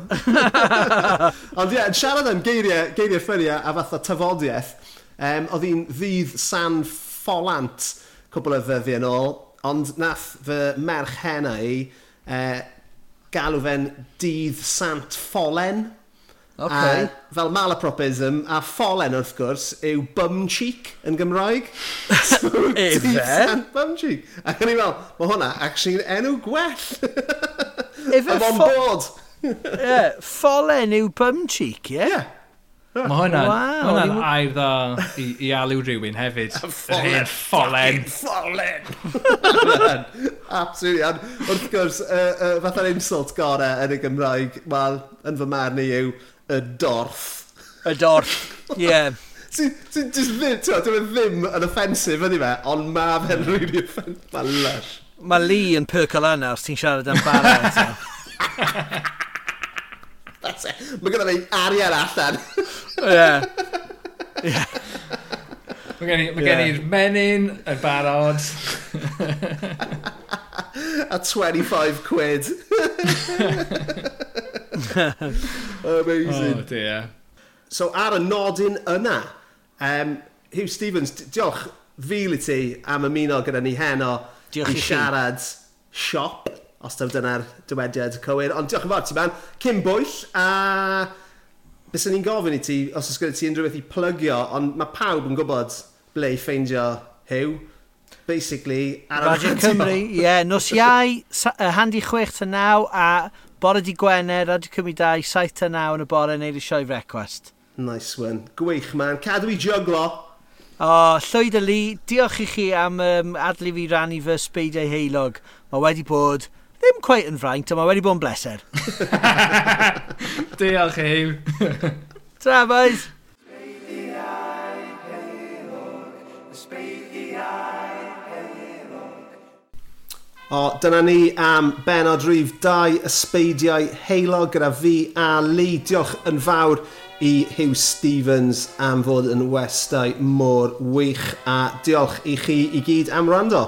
ond ie, yeah, siarad am geiriau, geiriau ffyniau a fatha tafodiaeth, um, oedd hi'n ddydd san ffolant cwbl o ddyddi yn ôl, ond nath fy merch hena i uh, galw fe'n dydd sant ffolen. Okay. A, fel malapropism a ffolen wrth gwrs yw bum cheek yn Gymraeg. so, Efe? bum cheek. Ac o'n i fel, mae hwnna actually'n enw gwell. Efe? I'm on board. yeah, ffolen yw bum cheek, ie? Yeah? yeah. Mae hwnna'n wow, hwnna yw... air dda i, i alw rhywun hefyd. Ffolen. Ffolen. Ffolen. Absolutely. And, wrth gwrs, uh, uh, fatha'r insult gorau yn y Gymraeg, wel, yn fy marn i yw, y dorff. Y dorff, ie. yeah. Ti'n just ddim, ti'n ddim, e ddim yn offensif ydi fe, ond ma fe'n rili offensif. Mae lush. Mae Lee yn percol yna os ti'n siarad am bara. That's it. Mae gyda fi arian allan. Ie. Ie. Mae gen i'r yeah. menyn, y barod. A 25 quid. Amazing. Oh, dear. So ar y nodyn yna, um, Hugh Stevens, diolch fil i ti am ymuno gyda ni heno diolch i, i siarad siop, os dyw dyna'r dywediad cywir. Ond diolch yn fawr ti man, Cyn Bwyll, a bys ni'n gofyn i ti, os oes gyda ti unrhyw beth i plygio, ond mae pawb yn gwybod ble i ffeindio Hugh basically ar Radio Cymru, ie, yeah, nos iau, handi chwech ta naw, a Bore di Gwener, Radio Cymru 2, 7 9 yn y bore, neud y sioe frecwest. Nice one. Gwych, man. Cadw i joglo. O, oh, Llywyd Lee, diolch i chi am um, adlu fi rannu fy sbeidiau heilog. Mae wedi bod ddim cweith yn fraint, ond mae wedi bod yn bleser. diolch, Hugh. Tra, boys. Sbeidiau heilog, sbeidiau O, dyna ni am benod rhif 2 ysbeidiau heilog gyda fi a Lee. Diolch yn fawr i Hugh Stevens am fod yn westau mor wych a diolch i chi i gyd am rando.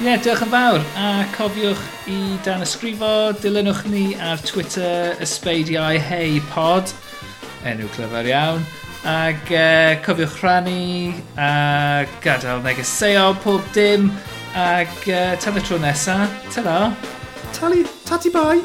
Ie, yeah, diolch yn fawr a cofiwch i dan ysgrifo, dilynwch ni ar Twitter ysbeidiau hei pod, enw clyfar iawn, ac uh, e, cofiwch rhannu a gadael negeseuon pob dim Ac uh, tan y tro nesaf, ta-ra. Tali, tati bai.